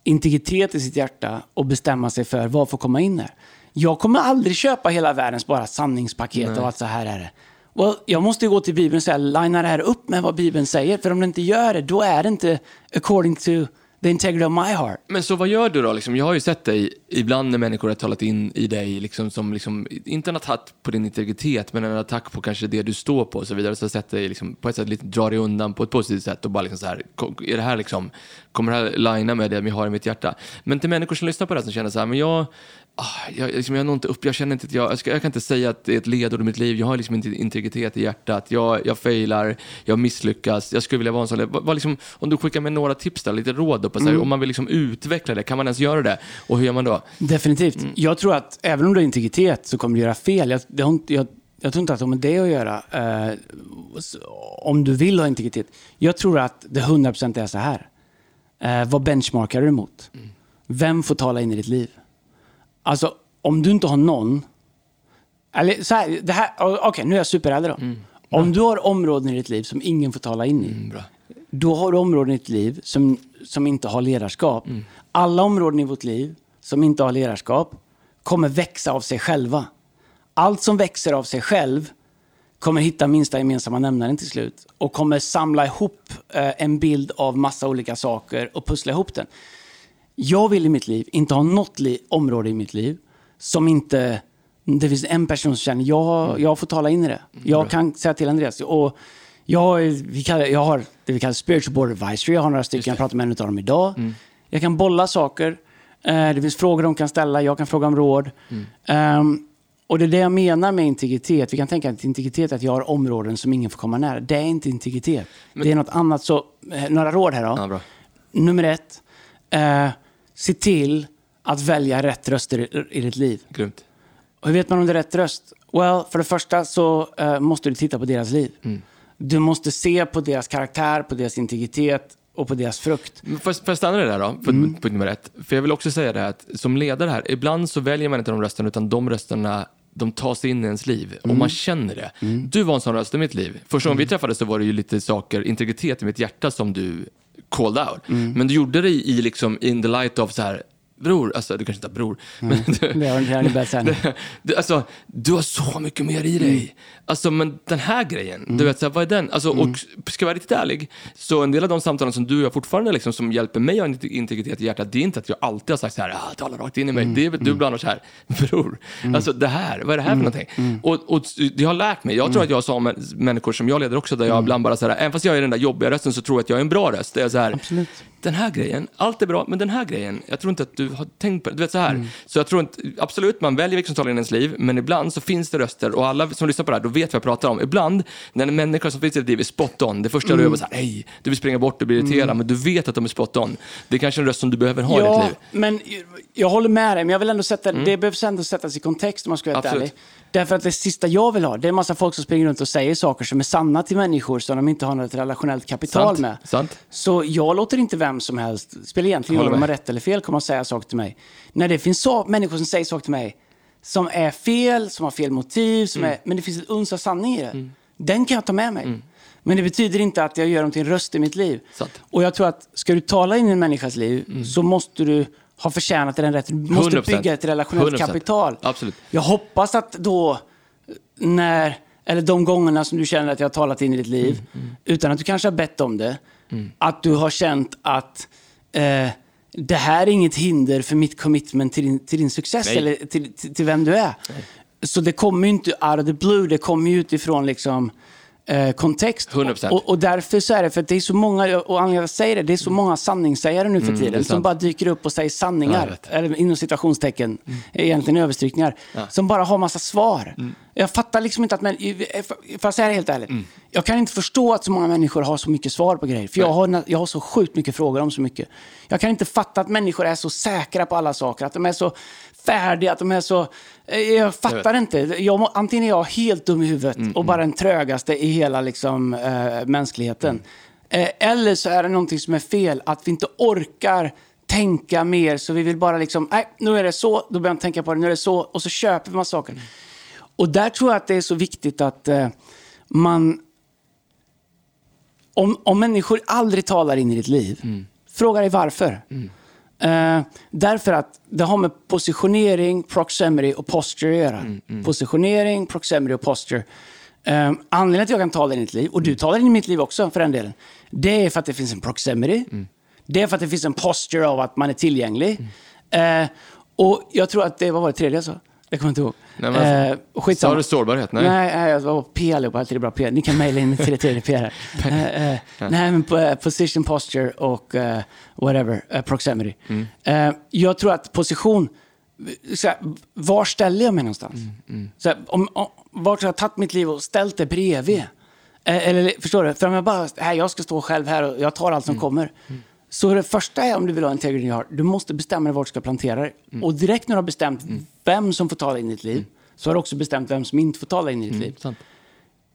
integritet i sitt hjärta och bestämma sig för vad får komma in här. Jag kommer aldrig köpa hela världens bara sanningspaket och att så här är det. Well, jag måste gå till Bibeln och säga, linea det här upp med vad Bibeln säger. För om det inte gör det, då är det inte according to the integrity of my heart. Men så vad gör du då? Liksom, jag har ju sett dig ibland när människor har talat in i dig, liksom, som liksom, inte en attack på din integritet, men en attack på kanske det du står på och så vidare. Så har jag sett dig liksom, på ett sätt lite dra dig undan på ett positivt sätt och bara liksom så här, är det här liksom, kommer det här linea med det jag har i mitt hjärta? Men till människor som lyssnar på det här som känner så här, men jag, jag, liksom, jag, inte upp, jag känner inte att jag, jag, kan inte säga att det är ett ledord i mitt liv, jag har liksom inte integritet i hjärtat, jag, jag failar, jag misslyckas, jag skulle vilja vara en sån. Vad, vad liksom, om du skickar med några tips där, lite råd då, på, här, om man vill liksom utveckla det, kan man ens göra det? Och hur gör man då? Definitivt. Mm. Jag tror att även om du har integritet så kommer du göra fel. Jag, det har jag, jag tror inte att det har med det att göra. eh, om du vill ha integritet. Jag tror att det 100% är så här. Eh, vad benchmarkar du emot? Mm. Vem får tala in i ditt liv? Alltså, om du inte har någon... Eller så här, det här, okej, nu är jag superärlig då. Mm. Om du har områden i ditt liv som ingen får tala in i, Bra. då har du områden i ditt liv som, som inte har ledarskap. Alla områden i vårt liv som inte har ledarskap kommer växa av sig själva. Allt som växer av sig själv kommer hitta minsta gemensamma nämnaren till slut och kommer samla ihop eh, en bild av massa olika saker och pussla ihop den. Jag vill i mitt liv inte ha något område i mitt liv som inte... Det finns en person som känner jag, jag får tala in i det. Jag kan säga till Andreas. Och jag, vi kallar, jag har det vi kallar spiritual board advisory. Jag har några stycken, jag pratar med en av dem idag. Jag kan bolla saker. Eh, det finns frågor de kan ställa, jag kan fråga om råd. Ehm, och det är det jag menar med integritet. Vi kan tänka att integritet är att jag har områden som ingen får komma nära. Det är inte integritet. det är något annat. Så, eh, några råd här då. Ja. Nummer ett. Eh, se till att välja rätt röster i, ditt liv. Grymt. Och hur vet man om det är rätt röst? Well, för det första så eh, måste du titta på deras liv. Du måste se på deras karaktär, på deras integritet och på deras frukt. Får jag- får jag stanna det där då, på Mm. punkt nummer ett? För jag vill också säga det här att som ledare här, ibland så väljer man inte de rösterna, utan de rösterna de tar sig in i ens liv och Mm. man känner det. Du var en sån röst i mitt liv. Första gången vi träffades så var det ju lite saker, integritet i mitt hjärta som du called out. Mm. Men du gjorde det i, i liksom in the light of så här, bror, alltså du kanske inte har bror, men du, Det har inte jag än. du, alltså, du har så mycket mer i dig. Alltså, men den här grejen, du vet, så här, vad är den? Alltså, Och ska jag vara riktigt ärlig, så en del av de samtalen som du och jag fortfarande liksom, som hjälper mig att ha inte- integritet i hjärtat, det är inte att jag alltid har sagt så här, ah, tala rakt in i mig. Det är du ibland har så här, bror, alltså det här, vad är det här för någonting? Och, och det har lärt mig, jag tror att jag med människor som jag leder också, där jag ibland bara så här, även fast jag är den där jobbiga rösten så tror jag att jag är en bra röst. Det är så här, Absolut. den här grejen, allt är bra, men den här grejen, jag tror inte att du har tänkt på det. Du vet så här. Mm. Så jag tror inte, absolut, man väljer vilka som talar in i ens liv, men ibland så finns det röster, och alla som lyssnar på det här, då vet vad jag pratar om. Ibland, när en människa som finns i ditt liv är spot on, det första du gör är så här, nej, du vill springa bort, du blir irriterad, men du vet att de är spot on. Det är kanske en röst som du behöver ha i Ja, ditt liv. men jag håller med dig, men jag vill ändå sätta, det behövs ändå sättas i kontext om man ska vara helt Mm. Ärlig. Därför att det sista jag vill ha, det är en massa folk som springer runt och säger saker som är sanna till människor som de inte har något relationellt kapital Sant, med. sant. Så jag låter inte vem som helst, spelar egentligen ingen roll om man rätt eller fel, komma och säga saker till mig. När det finns så, människor som säger saker till mig som är fel, som har fel motiv, som Mm. är, men det finns ett uns av sanning i det. Den kan jag ta med mig. Men det betyder inte att jag gör dem till en röst i mitt liv. Sant. Och jag tror att ska du tala in i en människas liv så måste du ha förtjänat den rätten. Du måste 100%. bygga ett relationellt 100%. kapital. Absolut. Jag hoppas att då, när, eller de gångerna som du känner att jag har talat in i ditt liv, Mm, utan att du kanske har bett om det, att du har känt att eh, det här är inget hinder för mitt commitment till din, till din success Nej. eller till, till, till vem du är. Så det kommer ju inte out of the blue, det kommer ju utifrån liksom eh, kontext. 100%. Och, och därför så är det, för att det är så många, och anledningen att jag säger det, det är så många sanningssägare nu för Mm, tiden som sant. bara dyker upp och säger Ja, sanningar, vet. eller inom citationstecken, egentligen överstrykningar, som bara har massa svar. Jag fattar liksom inte att, men, får jag säga det helt ärligt? Jag kan inte förstå att så många människor har så mycket svar på grejer, för jag har, jag har så sjukt mycket frågor om så mycket. Jag kan inte fatta att människor är så säkra på alla saker, att de är så färdiga, att de är så... eh, Jag fattar inte. Jag, må- antingen är jag helt dum i huvudet och bara den trögaste i hela liksom, eh, mänskligheten. Eh, eller så är det någonting som är fel, att vi inte orkar tänka mer, så vi vill bara liksom, nej, nu är det så, då börjar jag tänka på det, nu är det så, och så köper man saker. Och där tror jag att det är så viktigt att eh, man... Om, om människor aldrig talar in i ditt liv, fråga dig varför. Eh, därför att det har med positionering, proximity och posture att göra. Positionering, proximity och posture. Eh, anledningen till att jag kan tala in i ditt liv, och du talar in i mitt liv också för den delen, det är för att det finns en proximity. Det är för att det finns en posture av att man är tillgänglig. Eh, och jag tror att det, vad var det tredje jag sa? Jag kommer inte ihåg. Nej, men- eh, skitsamma. Sa du sårbarhet? Nej. Nej, nej jag var P allihopa, alltid är bra P. Ni kan mejla in tredje P här. Eh, eh, nej, men eh, position, posture och eh, whatever, eh, proximity. Mm. Jag tror att position, så här, var ställer jag mig någonstans? Mm, Så här, om, om, vart har jag tagit mitt liv och ställt det bredvid? Eller, förstår du? För om jag bara, här, jag ska stå själv här och jag tar allt som Mm. kommer. Så det första är om du vill ha integrity heart, du måste bestämma dig vart du ska plantera dig. Mm. Och direkt när du har bestämt vem som får tala in i ditt liv, så har du också bestämt vem som inte får tala in i ditt liv. Mm, Sant.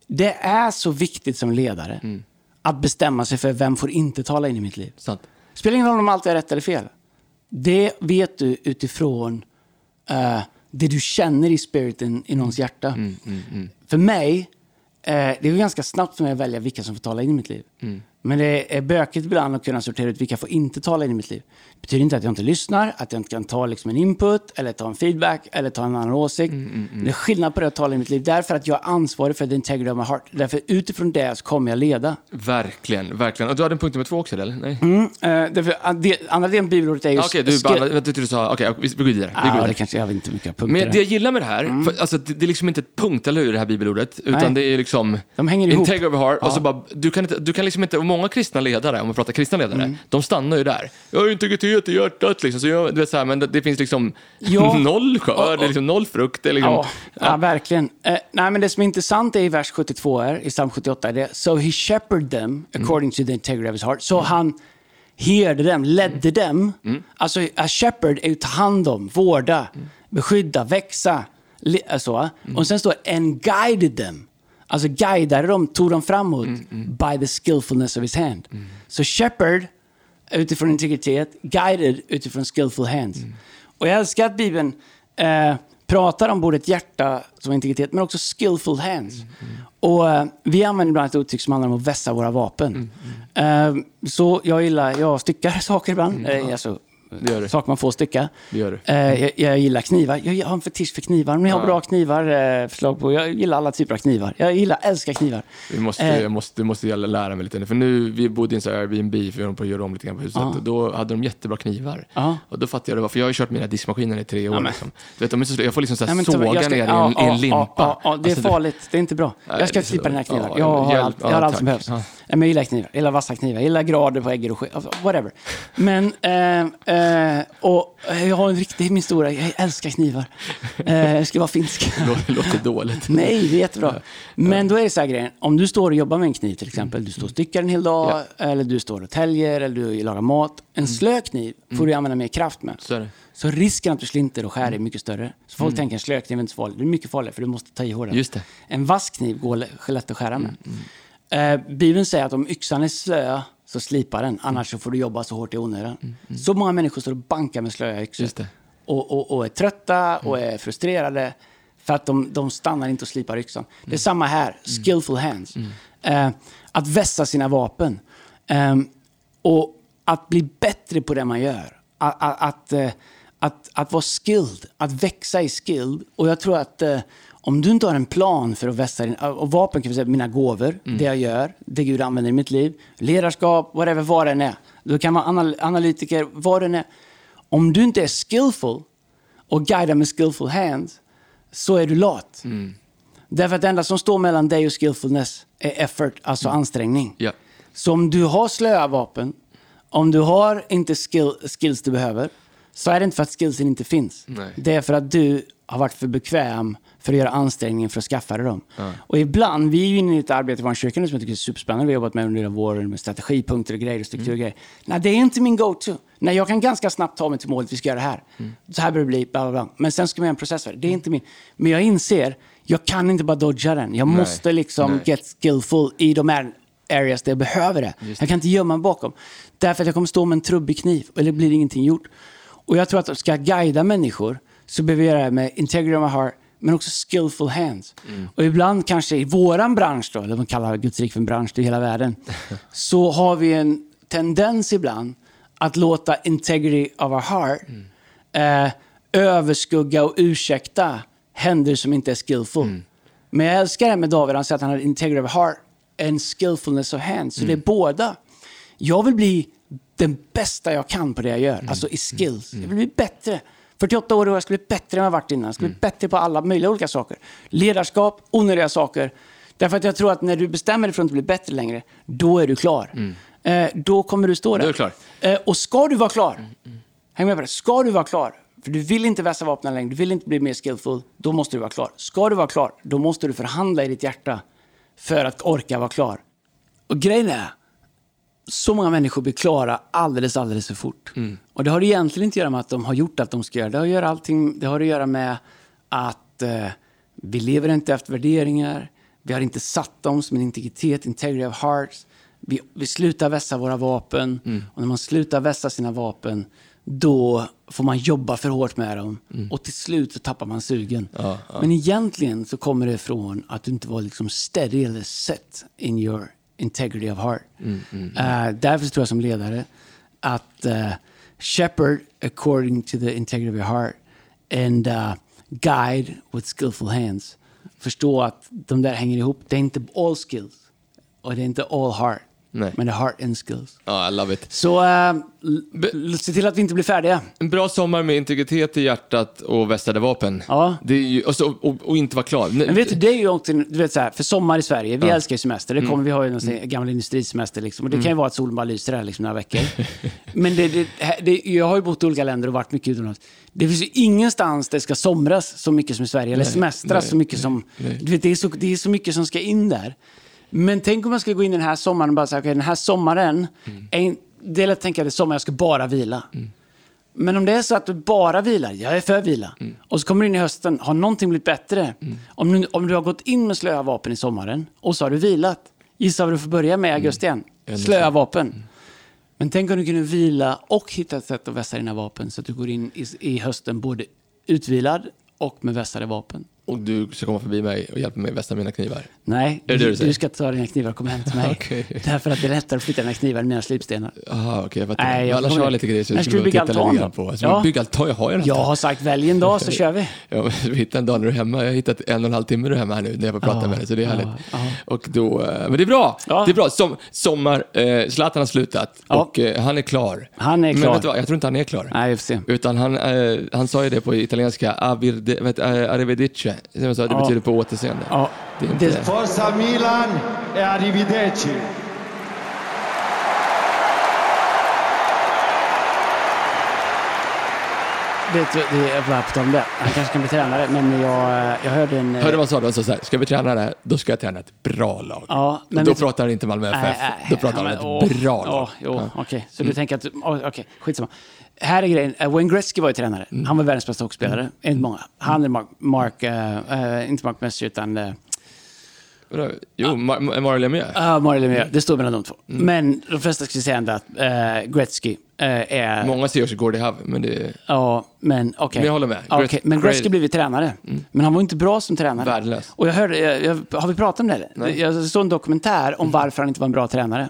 Det är så viktigt som ledare Mm. att bestämma sig för vem får inte tala in i mitt liv. Sant. Spelar ingen roll om allt är rätt eller fel. Det vet du utifrån eh, det du känner i spiriten i någons hjärta. Mm, För mig, eh, det är ganska snabbt för mig att välja vilka som får tala in i mitt liv. Men det är bökigt ibland att kunna sortera ut vilka får inte tala in i mitt liv. Betyder inte att jag inte lyssnar, att jag inte kan ta liksom en input, eller ta en feedback, eller ta en annan åsikt. Mm, Det är skillnad på det att tala in i mitt liv, därför att jag är ansvarig för the integrity of my heart. Därför utifrån det så kommer jag leda. Verkligen, verkligen. Och du hade en punkt nummer två också, eller? Nej? Mm, eh, därför, det, andra delen av bibelordet är ju... Okej, du, skill- bara, vänta, du sa, okej, vi vi går vidare. Vi går vidare. det kanske, jag vet inte mycket jag punkter Men det jag gillar med det här, för, alltså, det, det är liksom inte ett punkt, eller hur, det här bibelordet, utan Nej. det är liksom De hänger ihop. integrity of heart, och Ja. så bara, du kan, inte, du kan liksom inte, och många kristna ledare, om man pratar kristna ledare, Mm. de stannar ju där. Jag har integritet i hjärtat, liksom, så jag, vet, så här, men det, det finns liksom Ja. noll skörd, liksom noll frukt. Liksom, Ja, ja. verkligen. Eh, nej, men det som är intressant är i vers 72 här, i psalm 78, är det So he shepherded them according to the integrity of his heart. Så han herde dem, ledde dem. Alltså, a shepherd är ju ta hand om, vårda, beskydda, växa. li- Så. Och sen står det, and guided them. Alltså guidade dem, tog dem framåt by the skillfulness of his hand. Så shepherd utifrån integritet, guided utifrån skillful hands. Och jag älskar att Bibeln eh, pratar om både ett hjärta som integritet, men också skillful hands. Och eh, vi använder ibland ett uttryck som handlar om att vässa våra vapen. Eh, så jag gillar, jag styckar saker ibland, eh, alltså, Det gör du. saker man får stycka. Det gör du. Eh, jag, jag gillar knivar. Jag har en fetisch för knivar. Om ni har Ja. bra knivar, eh, förslag på. Jag gillar alla typer av knivar. Jag gillar, älskar knivar. Vi måste, Eh. jag måste, du måste lära mig lite. För nu, vi bodde i en sån Airbnb, för vi höll på att göra om lite grann på huset. Ja. Och då hade de jättebra knivar. Ja. Och då fattade jag det var, för jag har ju kört mina diskmaskiner i tre år. men. liksom. du vet, så, jag får liksom så här men såga jag ska- ner i en, ja, en ja, limpa. Ja, ja, det är Alltså, det- farligt. Det är inte bra. Nej, jag ska det här kniven. ja, jag har hjälp. allt, jag Ja, har allt som behövs. Ja. Men jag gillar knivar. Jag gillar vassa knivar. Jag gillar grader på ägg och skit. Alltså, whatever. Men, eh, eh, och jag har en riktig min stora... Jag älskar knivar. Eh, jag ska vara finsk. Det låter dåligt. Nej, det är jättebra. Men då är det så här grejen. Om du står och jobbar med en kniv till exempel. Du står och styckar en hel dag. Eller du står och täljer. Eller du lagar mat. En slö kniv får du använda mer kraft med. Så. Så risken att du slinter och skär är mycket större. Så folk tänker en slökniv är inte så farlig. Det är mycket farligare för du måste ta i hårdare. Just det. En vass kniv går lä- lätt att skära med. Eh, Bibeln säger att om yxan är slö så slipar den. Annars så får du jobba så hårt i onödan. Så många människor står och bankar med slöa yxor. Och, och, och är trötta och är frustrerade. För att de, de stannar inte och slipar yxan. Det är samma här. Skillful hands. Eh, att vässa sina vapen. Ehm, och att bli bättre på det man gör. Att, att, att, eh, att, att vara skilled, att växa i skilled. Och jag tror att eh, om du inte har en plan för att vässa din... Och vapen kan vi säga mina gåvor, det jag gör, det Gud använder i mitt liv. Ledarskap, whatever, vad det än är. Du kan vara anal analytiker, vad det än är. Om du inte är skillful och guidar med skillful hands så är du lat. Därför att det enda som står mellan dig och skillfulness är effort, alltså ansträngning. Ja. Så om du har slöa vapen, om du har inte skill, skills du behöver, så är det inte för att skillsen inte finns. Nej. Det är för att du har varit för bekväm för att göra ansträngningen för att skaffa dig dem. Och ibland, vi är ju inne i ett arbete i vår kyrka nu som jag tycker är superspännande. Vi har jobbat med under våren med strategipunkter och grejer och struktur och grejer. Nej, det är inte min go-to. Nej, jag kan ganska snabbt ta mig till målet, vi ska göra det här. Så här bör det bli, bla bla bla. Men sen ska man göra en process för det. Det är inte min. Men jag inser, jag kan inte bara dodga den. Jag Nej. måste liksom Nej. get skillful i de här areas där jag behöver det. Jag kan inte gömma mig bakom. Därför att jag kommer stå med en trubbig kniv, eller blir ingenting gjort. Och jag tror att ska jag guida människor så behöver jag göra det med integrity of my heart, men också skillful hands. Och ibland kanske i våran bransch då, eller man kallar Guds rik för en bransch, det är hela världen, så har vi en tendens ibland att låta integrity of our heart eh, överskugga och ursäkta händer som inte är skillful. Men jag älskar det med David, han säger att han har integrity of heart and skillfulness of hands. Så det är båda. Jag vill bli den bästa jag kan på det jag gör. Mm. Alltså i skills. Jag vill bli bättre. 48 år och jag ska bli bättre än jag varit innan. Jag ska bli bättre på alla möjliga olika saker. Ledarskap, onödiga saker. Därför att jag tror att när du bestämmer dig för att inte bli bättre längre, då är du klar. Eh, då kommer du stå där. Då är klar. Eh, och ska du vara klar, häng med på det, ska du vara klar, för du vill inte vässa vapnen längre, du vill inte bli mer skillful, då måste du vara klar. Ska du vara klar, då måste du förhandla i ditt hjärta för att orka vara klar. Och grejen är, så många människor blir klara alldeles, alldeles för fort. Och det har egentligen inte att göra med att de har gjort allt de ska göra. Det har att göra, allting, det har att göra med att eh, vi lever inte efter värderingar. Vi har inte satt dem som en integritet, integrity of hearts. Vi, vi slutar vässa våra vapen. Och när man slutar vässa sina vapen, då får man jobba för hårt med dem. Och till slut så tappar man sugen. Men egentligen så kommer det från att du inte var liksom steady eller set in your integrity of heart. Eh, därför tror jag som ledare att uh, shepherd according to the integrity of your heart and uh, guide with skillful hands. Förstå att de där hänger ihop. Det är inte all skills och det är inte all heart. Nej. Men är heart and skills. Ja, I love it. Så uh, se till att vi inte blir färdiga. En bra sommar med integritet i hjärtat och vässade vapen. Ja. Ju, och, så, och, och inte vara klar. Men vet du, det är ju också, du vet så här, för sommar i Sverige, vi Ja. älskar ju semester. Det kommer, Vi har ju någon här gammal industrisemester liksom. Och det kan ju vara att solen bara lyser här liksom några veckor. Men det, det, det, jag har ju bott i olika länder och varit mycket utomlands. Det finns ju ingenstans det ska somras så mycket som i Sverige, eller Nej, semestras nej, så mycket som... nej. Du vet, det, är så, det är så mycket som ska in där. Men tänk om man skulle gå in den här sommaren och bara säga, okej, den här sommaren, är in, det är lätt att tänka att det är sommar, jag ska bara vila. Men om det är så att du bara vilar, jag är för vila, och så kommer du in i hösten, har någonting blivit bättre? Om, du, om du har gått in med slöa vapen i sommaren och så har du vilat, gissa vad du får börja med i augusti igen? Slöa vapen. Men tänk om du kunde vila och hitta ett sätt att vässa dina vapen så att du går in i, i hösten både utvilad och med vässade vapen. Och du ska komma förbi mig och hjälpa mig att vässa mina knivar. Nej, du, du du ska ta dina knivar och komma hem till mig. Okej. Därför att det är lättare att flytta dina knivar än mina slipstenar. Jaha, okej, jag fattar. Nej, Men jag har jag lite grejer När jag skulle bygga altan på. Så Ja. Bygga altan, jag har ju Jag något. har sagt välj en dag så kör vi. Ja, men vi hittar en dag när du är hemma. Jag har hittat en och en halv timme du är hemma här nu när jag får prata Ja, med dig, så det är härligt. ja. Och då, eh, men det är bra. Det är bra. Som, sommar, eh, Zlatan har slutat och eh, han är klar. Han är Men klar. vet du vad, jag tror inte han är klar. Nej, vi får se. Utan han, eh, han sa ju det på italienska, Avirde, vet, arrivederci. Som jag sa, det Ja. betyder på återseende. Ja, Det är inte- det, Forza Milan e arrivederci. vet du, det är tal om det. Han kanske kan bli tränare, men jag, jag hörde en... Hörde du vad sa? då? Han sa så här, ska vi träna det, då ska jag träna ett bra lag. Ja, men då du- pratar inte Malmö FF, Nej, nej, då pratar ja, han men, ett åh, bra lag. Ja, jo, Ja. Mm. okej. Så du tänker att... Okej, skitsamma. Här är grejen. Eh, Wayne Gretzky var ju tränare. Mm. Han var världens bästa hockeyspelare, enligt många. Han är Mark... Mark eh, eh, inte Mark Messi, utan... Uh? Jo, Mar- Mario Lemieux. uh, Mario Lemieux. Det står mellan de två. Mm. Men de flesta skulle säga ändå att uh, Gretzky eh, är... Många säger också Gordie Howe, men det Ja, men okej. Men jag håller med. Ja, Gret- okej. Men. Gretzky blev ju tränare. Men han var inte bra som tränare. Värdelös. Och jag hörde, jag, jag, har vi pratat om det? eller? Nej. Jag såg en dokumentär om varför han inte var en bra tränare.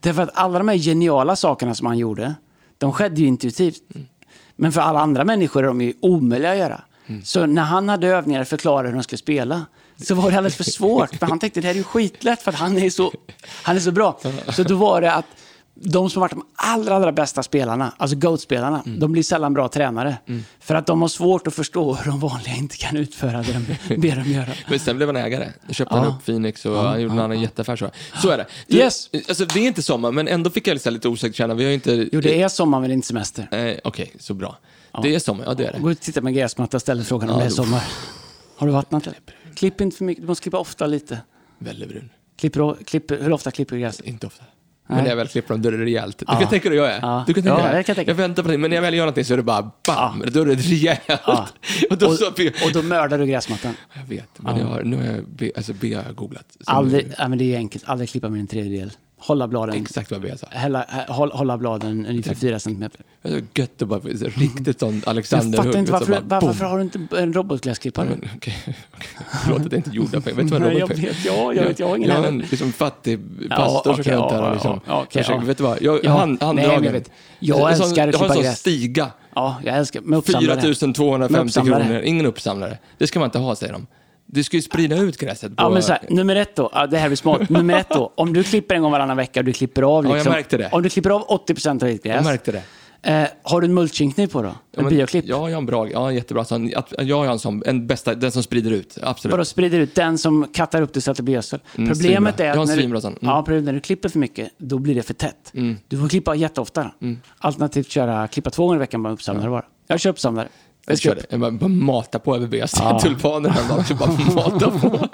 Därför att alla de här geniala sakerna som han gjorde, de skedde ju intuitivt. Men för alla andra människor är de ju omöjliga att göra. Så när han hade övningar och förklarade hur de skulle spela, så var det alldeles för svårt. För han tänkte det här är ju skitlätt för att han är så, han är så bra. Så då var det att de som har varit de allra, allra bästa spelarna, alltså GOAT-spelarna, de blir sällan bra tränare. För att de har svårt att förstå hur de vanliga inte kan utföra det de ber dem göra. Men sen blev han ägare. Då köpte han Ja. upp Phoenix och han gjorde en annan jätteaffär. Så. så är det. Du, Yes. Alltså, det är inte sommar, men ändå fick jag lite, osäkert känna. Vi har inte... Jo, det är sommar men det är inte semester. Eh, Okej, så bra. Det är sommar, ja det är det. Gå ut och titta med gräsmatta och ställ frågan om Ja, det är sommar. Har du vattnat det? Klipp inte för mycket, du måste klippa ofta lite. Väldigt brun. Klipper, klipper, hur ofta klipper du gräs? Inte ofta. Men när jag väl klipper dem, då är det rejält. Du kan tänka dig hur jag är. Du kan tänka Ja, dig. det kan jag tänka. jag väntar på det, men när jag väl gör någonting så är det bara bam! Då är det rejält. Och då Och, så... och då mördar du gräsmattan. Jag vet, men jag har, nu har jag be, alltså, B har jag googlat. Aldrig, nu- ja, men det är enkelt, aldrig klippa med en tredjedel. Hålla bladen, Exakt vad sa. hälla, hä- håll, hålla bladen ungefär fyra centimeter. Det är så gött att bara få så riktigt sån Jag Alexander fattar inte så varför, bara, var, boom. varför har du inte en robotgräsklippare? Men, okej, okej. Förlåt att jag inte gjorde det. Vet du vad Nej, jag robot- vet, ja, jag vet, jag har ingen Jag är en liksom, fattig Ja, pastor som kan ja, liksom, ja, ja, försöker- ja. Vet du vad? Jag, Ja, hand, nej, handdragen. jag vet. Jag En sån- älskar att Jag har en klippa sån gräs. stiga. Ja, jag älskar med uppsamlare. 4 250 Med uppsamlare. kronor. Ingen uppsamlare. Det ska man inte ha, säger de. Du ska ju sprida ut gräset. På... Ja, men så här, nummer ett då, ja, det här blir smart. Nummer ett då, om du klipper en gång varannan vecka och du klipper av Ja, jag liksom, märkte det. Om du klipper av 80% av ditt gräs. Jag märkte det. Eh, har du en mulchingkniv på då? Ja, En men- bioklipp? Ja, jag har en bra, ja, en jättebra sån. Jag har en sån, en bästa, den som sprider ut. Absolut. Vadå sprider ut den som kattar upp det så att det blir gödsel? Mm, Problemet svinbra. är att när du. Mm. ja, när du klipper för mycket, då blir det för tätt. Du får klippa jätteofta. Alternativt köra, klippa två gånger i veckan bara uppsamlare bara. Jag kör uppsamlare. Jag kör det. Jag bara, bara mata på över Jag ser tulpaner häromdagen, så bara mata på.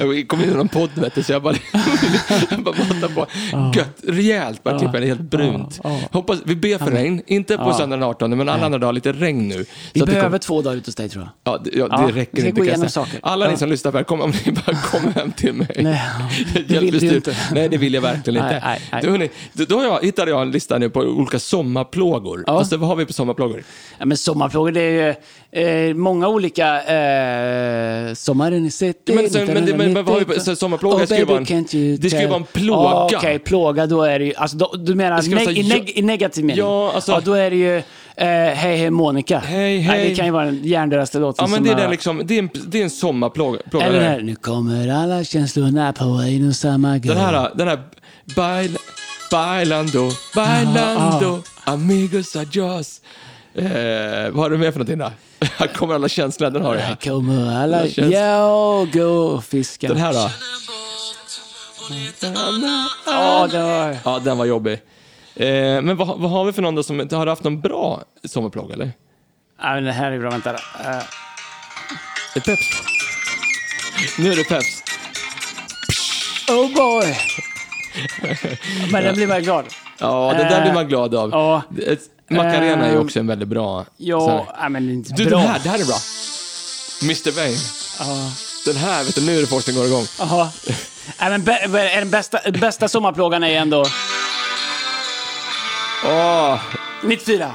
Jag kom in i någon podd, vet du, så jag bara, bara matar på. Gött, rejält, bara klippa den helt brunt. Hoppas, vi ber för regn, inte på söndag den 18, men alla andra dagar lite regn nu. Vi det behöver kommer- två dagar ute hos dig tror jag. Ja, det, ja, det räcker inte. gå igenom saker. Alla ni som lyssnar på det här, kom, om ni bara kommer hem till mig. Nej, det vill du inte. Nej, det vill jag verkligen inte. nej, nej. Då, hörni, då, då har jag, hittade jag en lista nu på olika sommarplågor. Ja. Fast vad har vi på sommarplågor? Ja, men sommarplågor, det är ju eh, många olika... Eh, sommaren i city... Men sen- men men- men vad har vi så sommarplåga oh, ska ju vara en- det tell? vara en plåga. Ja, Okej, plåga, då är det ju... Alltså, då, du menar neg- så- i, neg- i negativ mening? Ja, alltså- ja, då är det ju eh, Hej, hej Monica. Hej, Nej, hej. det kan ju vara den hjärndödaste låten Ja, men det är, den liksom, det är en, det är en sommarplåga. plåga Eller den här. nu kommer alla känslorna på en och samma gång. Den här, den här bail, bailando, bailando, amigos adios. Eh, vad har du med för någonting då? Här kommer alla känslor, den har jag. Här kommer alla... Den känns- Ja, gå och fiska. Den här då? Ja, det var... Ja, den var jobbig. Eh, men vad, vad har vi för någon då som har du haft någon bra sommarplåga eller? Ja, men det här är bra, vänta. då. Eh, Är Peps? Nu är det Peps. oh boy! men den blir man glad. Ja, det där Eh, blir man glad av. ja. Det- Macarena är ju Eh, också en väldigt bra... Ja, nej, men inte Du, bra. den här, det här är bra. Mr Vain. Ja. Den här, vet du, nu är det folk som går igång. Jaha. Nej, men är den bästa, bästa sommarplågan är ändå Åh, 94.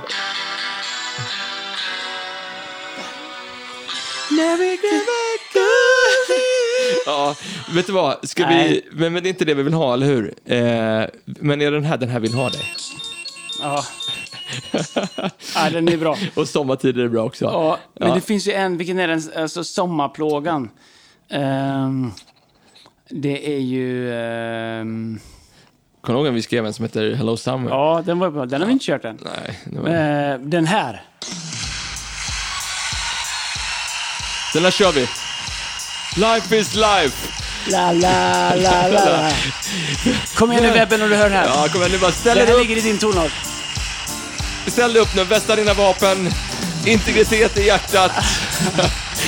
ja, vet du vad? Ska vi... Nej. Men, men det är inte det vi vill ha, eller hur? Eh, men är den här, den här vill ha dig? Ja. ja, den är bra. Och sommartider är bra också. Ja, men Ja. det finns ju en, vilken är den, alltså sommarplågan? Ehm, det är ju... ehm, Kommer du ihåg vi skrev en som heter Hello Summer? ja, den var bra. Den har vi inte kört än. Nej, det var... Eh, den här. Den här kör vi. Life is life. La, la, la, la, la. Kom igen nu webben när du hör den här. Ja, kom igen nu bara. Ställ det dig här upp, ligger i din tonart. Ställ dig upp nu, vässa dina vapen. Integritet i hjärtat.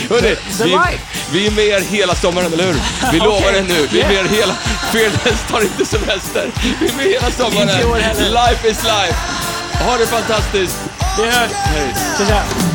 Hörrni, vi, vi är med er hela sommaren, eller hur? Vi lovar det nu. Vi är med er hela... Fearless tar inte semester. Vi är med hela sommaren. Life is life. Ha det fantastiskt. Vi hörs. Hej. Tja, tja.